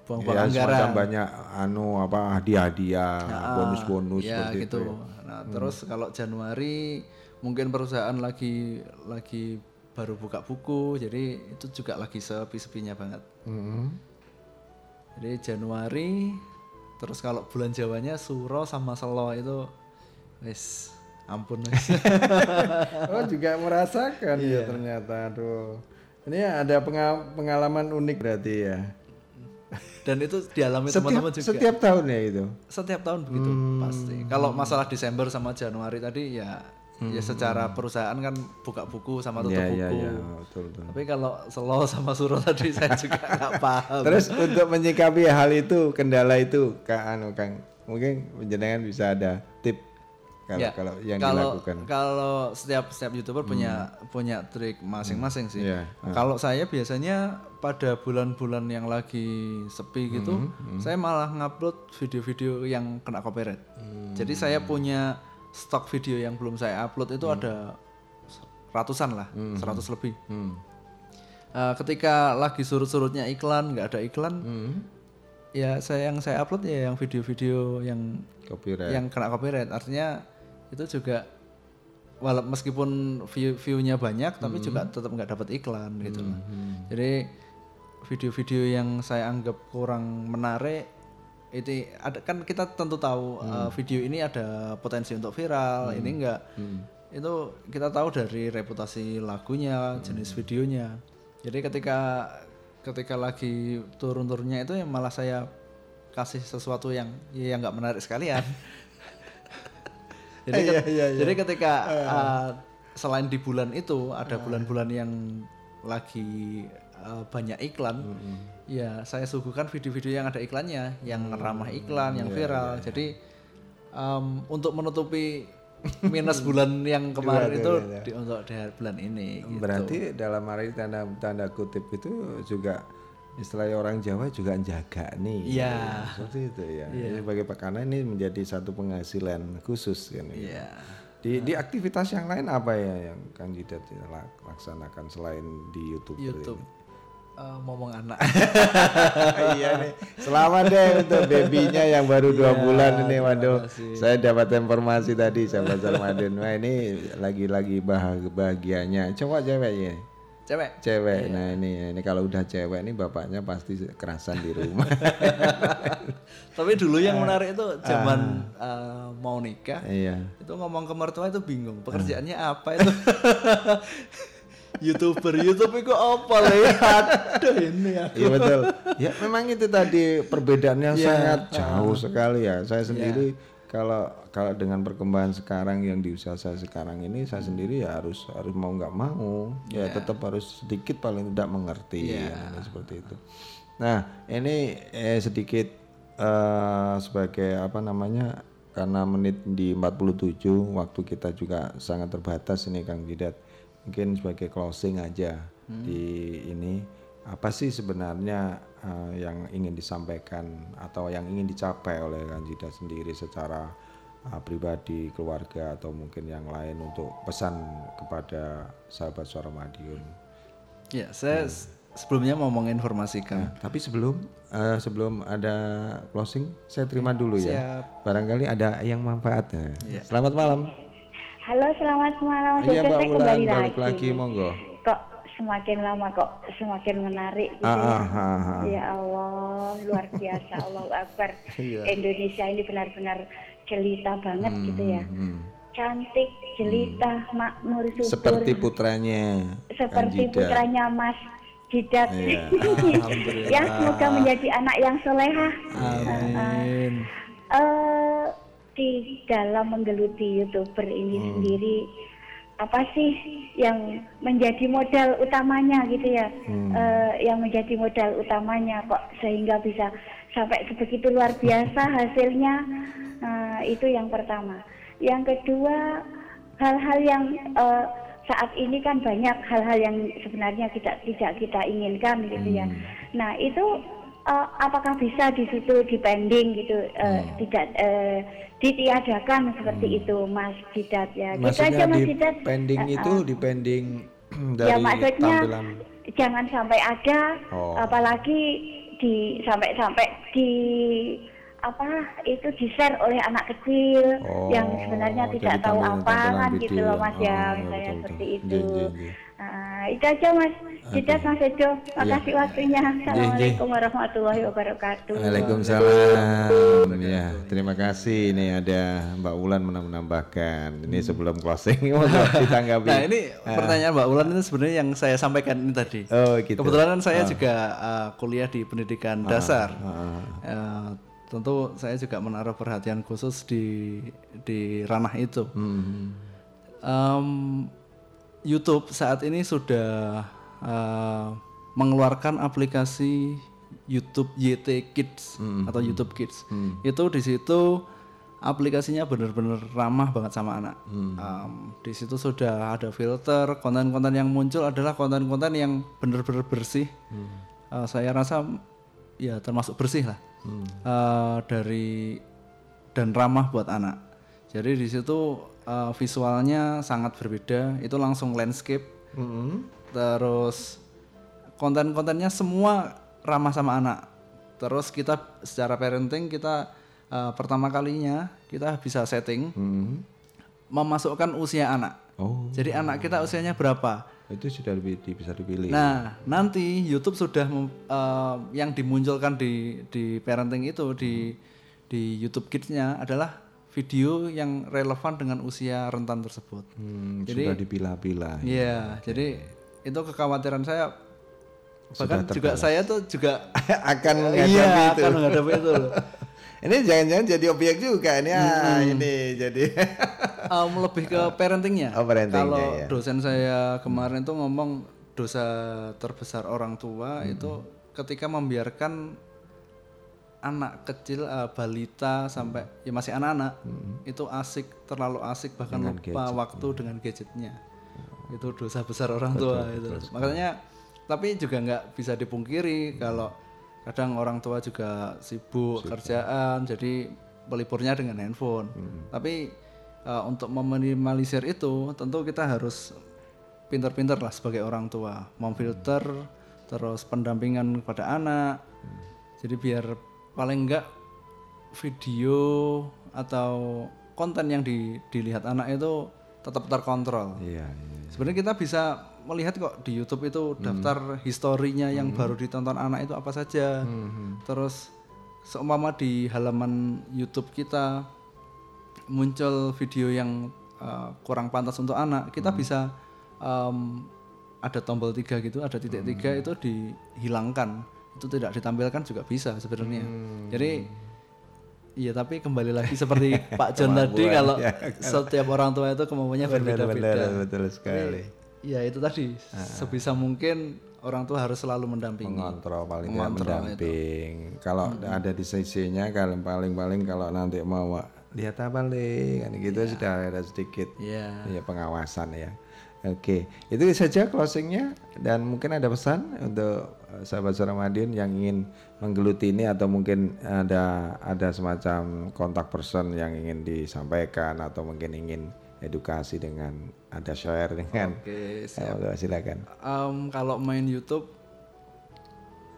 buang-buang Ya, anggaran semacam banyak anu apa hadiah-hadiah, Ah, bonus-bonus ya, seperti gitu. itu. Nah, terus kalau Januari mungkin perusahaan lagi lagi baru buka buku, jadi itu juga lagi sepi-sepinya banget. Mm-mm. Jadi Januari, terus kalau bulan Jawanya Suro sama Selo itu, wes ampun oh juga merasakan ya ternyata aduh. Ini ada penga- pengalaman unik berarti ya. dan itu dialami teman-teman juga? setiap tahun ya itu. setiap tahun begitu pasti. Kalau masalah Desember sama Januari tadi ya ya secara perusahaan kan buka buku sama tutup Iya, iya, buku. iya, betul, betul. tapi kalau slow sama suruh tadi saya juga nggak paham. Terus untuk menyikapi hal itu, kendala itu, Kak Anu Kang, mungkin penjenengan bisa ada tip kalau Ya, kalau yang kalau, dilakukan. Kalau setiap setiap youtuber punya punya trik masing-masing sih. Iya, ah. Kalau saya biasanya pada bulan-bulan yang lagi sepi gitu, Hmm, hmm. saya malah ngupload video-video yang kena copyright. Hmm. Jadi saya punya stok video yang belum saya upload itu ada ratusan lah, Hmm. 100 lebih. Hmm. Eh, ketika lagi surut-surutnya iklan, nggak ada iklan, Hmm. ya saya yang saya upload ya yang video-video yang Copyright. yang kena copyright. Artinya itu juga walau meskipun view view-nya banyak tapi Hmm. juga tetap nggak dapat iklan gitu loh. Hmm. Jadi video-video yang saya anggap kurang menarik itu ada kan kita tentu tahu Hmm. uh, video ini ada potensi untuk viral, Hmm. ini enggak. Hmm. Itu kita tahu dari reputasi lagunya, jenis videonya. Jadi ketika ketika lagi turun-turunnya itu yang malah saya kasih sesuatu yang ya nggak menarik sekalian. jadi, ket- iya, iya. jadi ketika uh, selain di bulan itu ada bulan-bulan yang lagi uh, banyak iklan, ya saya suguhkan video-video yang ada iklannya, yang ramah iklan, yang iya, viral. Jadi um, untuk menutupi minus bulan yang kemarin itu di- untuk di bulan ini. gitu. Berarti dalam hari tanda tanda kutip itu juga istilahnya orang Jawa juga jaga nih. Iya. Seperti itu ya. Iya. Jadi bagi Pak Kana ini menjadi satu penghasilan khusus kan. ya. Iya. Di di aktivitas yang lain apa ya yang kandidat lak- laksanakan selain di YouTube? YouTube. ini? Eh, ngomong anak. iya nih. Selamat deh untuk babynya yang baru dua Iya, bulan ini. Waduh, saya dapat informasi tadi sahabat Sarmadin. Wah ini lagi-lagi bahagia bahagianya. Coba ceweknya. Cewek. Cewek. Iya. Nah ini ini kalau udah cewek ini bapaknya pasti kerasan di rumah. Tapi dulu yang Ah. menarik itu zaman eh, mau nikah. Iya. Itu ngomong ke mertua itu bingung. Pekerjaannya apa itu? YouTuber, YouTube itu apa lihat? Aduh ini aku. Iya betul. Ya memang itu tadi perbedaannya Iya. sangat jauh sekali ya. Saya Iya. sendiri kalau kalau dengan perkembangan sekarang yang di usia saya sekarang ini saya sendiri ya harus harus mau nggak mau ya Iya. tetap harus sedikit paling tidak mengerti Iya. ya, seperti itu. Nah ini eh, sedikit eh, sebagai apa namanya karena menit di 47 waktu kita juga sangat terbatas ini Kang Didat mungkin sebagai closing aja Hmm. di ini apa sih sebenarnya eh, yang ingin disampaikan atau yang ingin dicapai oleh Kanjida sendiri secara eh, pribadi, keluarga atau mungkin yang lain untuk pesan kepada sahabat suara Madiun. Ya, saya s- sebelumnya mau menginformasikan. Tapi sebelum eh, sebelum ada closing, saya terima dulu ya. Siap. Barangkali ada yang manfaatnya. Iya. Selamat malam. Halo, selamat malam. Iya Mbak kembali balik lagi. lagi monggo. Semakin lama kok semakin menarik gitu Ah, ya. ah, ah, ah. Ya Allah, luar biasa. Allahu Akbar. Iya. Indonesia ini benar-benar jelita banget gitu ya. Hmm. Cantik, jelita, makmur, subur. Seperti putranya. seperti Kanjida. putranya Mas Didat. Iya. Alhamdulillah. ya, semoga menjadi anak yang solehah. Amin. Eh, di dalam menggeluti youtuber ini Hmm. sendiri apa sih yang menjadi modal utamanya gitu ya Hmm. Eh, yang menjadi modal utamanya kok sehingga bisa sampai sebegitu luar biasa hasilnya Eh, itu yang pertama yang kedua hal-hal yang eh, saat ini kan banyak hal-hal yang sebenarnya tidak tidak kita inginkan gitu ya Hmm. nah itu eh, apakah bisa di situ dipending gitu eh, Hmm. tidak eh, ditiadakan seperti itu Mas Didat ya. Gitu Maksudnya aja Mas di Didat. pending Eh, itu eh, di pending dari ya maksudnya tampilan. jangan sampai ada Oh. apalagi di sampai-sampai di apa itu di share oleh anak kecil Oh, yang sebenarnya tidak jadi tahu apa kan gitu loh Mas Oh, ya iya, misalnya betul, seperti betul. itu. Iya, iya, iya. Ah, itu aja Mas Tidak Mas Edo, makasih waktunya. Assalamualaikum warahmatullahi wabarakatuh. Waalaikumsalam. Ya, terima kasih. Ini ada Mbak Ulan menambahkan. Ini sebelum closing mau ditanggapi. Nah ini Ah. pertanyaan Mbak Ulan itu sebenarnya yang saya sampaikan ini tadi. Oh, gitu. Kebetulan kan saya Ah. juga uh, kuliah di pendidikan Ah, dasar. ah. Uh, tentu saya juga menaruh perhatian khusus di di ranah itu. Hmm. Um, YouTube saat ini sudah uh, mengeluarkan aplikasi YouTube YT Kids Hmm. atau YouTube Kids. Itu di situ aplikasinya benar-benar ramah banget sama anak. Hmm. Um, di situ sudah ada filter, konten-konten yang muncul adalah konten-konten yang benar-benar bersih. Hmm. Uh, saya rasa ya termasuk bersih lah Hmm. Uh, dari dan ramah buat anak. Jadi di situ uh, visualnya sangat berbeda. Itu langsung landscape. Terus konten-kontennya semua ramah sama anak. Terus kita secara parenting kita uh, pertama kalinya kita bisa setting memasukkan usia anak. Oh. Jadi anak kita usianya berapa? Itu sudah lebih bisa dipilih. Nah, nanti YouTube sudah mem- eh, yang dimunculkan di di parenting itu di di YouTube Kids-nya adalah video yang relevan dengan usia rentan tersebut. Hmm, Jadi- sudah dipilah-pilah. Iya, jadi itu kekhawatiran saya Sudah bahkan juga saya tuh juga akan menghadapi iya, itu. akan menghadapi itu loh. ini jangan-jangan jadi objek juga ini ah, Hmm. ini jadi Um, lebih ke parentingnya. Oh, parentingnya, Kalau ya. dosen saya kemarin tuh ngomong dosa terbesar orang tua Hmm. itu ketika membiarkan anak kecil uh, balita sampai ya masih anak-anak itu asik terlalu asik bahkan Hmm. Dengan lupa gadget, waktu dengan gadgetnya. Itu dosa besar orang Betul, tua betul itu. makanya tapi juga nggak bisa dipungkiri kalau kadang orang tua juga sibuk kerjaan jadi peliburnya dengan handphone. Hmm. tapi uh, untuk meminimalisir itu tentu kita harus pinter-pinter lah sebagai orang tua. Memfilter terus pendampingan kepada anak. Jadi biar paling enggak video atau konten yang di- dilihat anak itu tetap terkontrol. Iya, iya. sebenarnya kita bisa melihat kok di YouTube itu daftar historinya yang baru ditonton anak itu apa saja. Terus seumpama di halaman YouTube kita muncul video yang uh, kurang pantas untuk anak kita bisa um, ada tombol tiga gitu ada titik tiga itu dihilangkan itu tidak ditampilkan juga bisa sebenarnya. Jadi iya tapi kembali lagi seperti Pak John tadi kalau ya. setiap orang tua itu kemampuannya berbeda-beda. betul sekali. Ya itu tadi. Sebisa mungkin orang tua harus selalu mendampingi. Mengontrol paling tidak Mengontrol itu. mendamping. Kalau ada di sisinya kalau paling paling kalau nanti mau lihat apa le? Kan gitu sudah ada sedikit Iya. ya pengawasan ya oke itu saja closingnya dan mungkin ada pesan untuk eh, sahabat Suramadin yang ingin menggeluti ini atau mungkin ada ada semacam kontak person yang ingin disampaikan atau mungkin ingin edukasi dengan ada share dengan. Oke, siap. Eh, silakan. Em, kalau main YouTube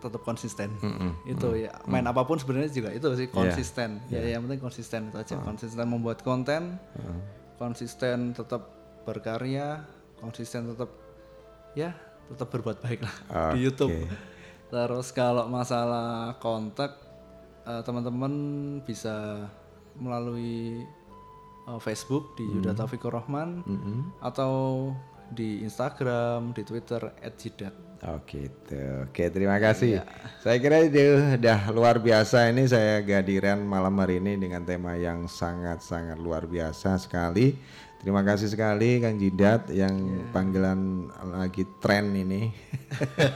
tetap konsisten. Mm-mm, itu mm, ya main mm. apa pun sebenarnya juga itu sih Iya, konsisten. Iya. ya yang penting konsisten itu aja konsisten membuat konten konsisten tetap berkarya konsisten tetap ya tetap berbuat baik lah di Oke. YouTube terus kalau masalah kontak eh, teman-teman bisa melalui eh, Facebook di Yuda Hmm. Taufikur Rahman Mm-mm. atau di Instagram, di Twitter @jidat. Oh gitu. Oke, terima kasih. Saya kira itu udah luar biasa ini saya kehadiran malam hari ini dengan tema yang sangat-sangat luar biasa sekali. Terima kasih sekali Kang Jidat yang panggilan lagi tren ini.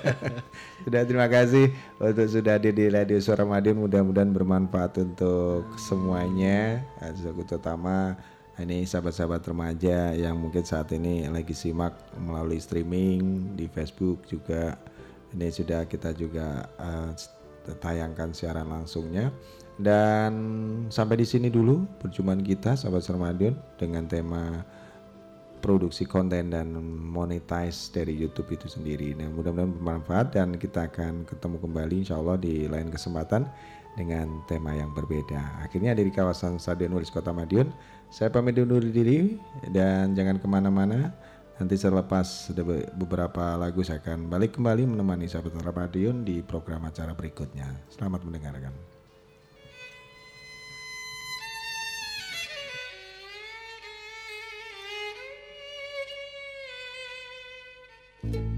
sudah terima kasih untuk sudah hadir di Radio Suara Madiun. Mudah-mudahan bermanfaat untuk semuanya. Untuk utama ini sahabat-sahabat remaja yang mungkin saat ini lagi simak melalui streaming di Facebook juga. Ini sudah kita juga eh, tayangkan siaran langsungnya dan sampai di sini dulu perjumpaan kita sahabat Sermadion dengan tema produksi konten dan monetize dari YouTube itu sendiri. Nah, mudah-mudahan bermanfaat dan kita akan ketemu kembali insya Allah di lain kesempatan dengan tema yang berbeda. Akhirnya dari kawasan Stadion Ulis Kota Madiun, saya pamit undur diri dan jangan ke mana-mana. Nanti selepas beberapa lagu saya akan balik kembali menemani sahabat Ramadion di program acara berikutnya. Selamat mendengarkan. Sejak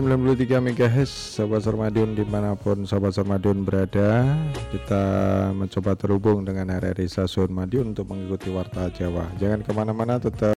93 MHz Sobat Sarmadion di mana pun Sobat Sarmadion berada Kita mencoba terhubung dengan Stasiun Madiun untuk mengikuti Warta Jawa Jangan ke mana-mana tetap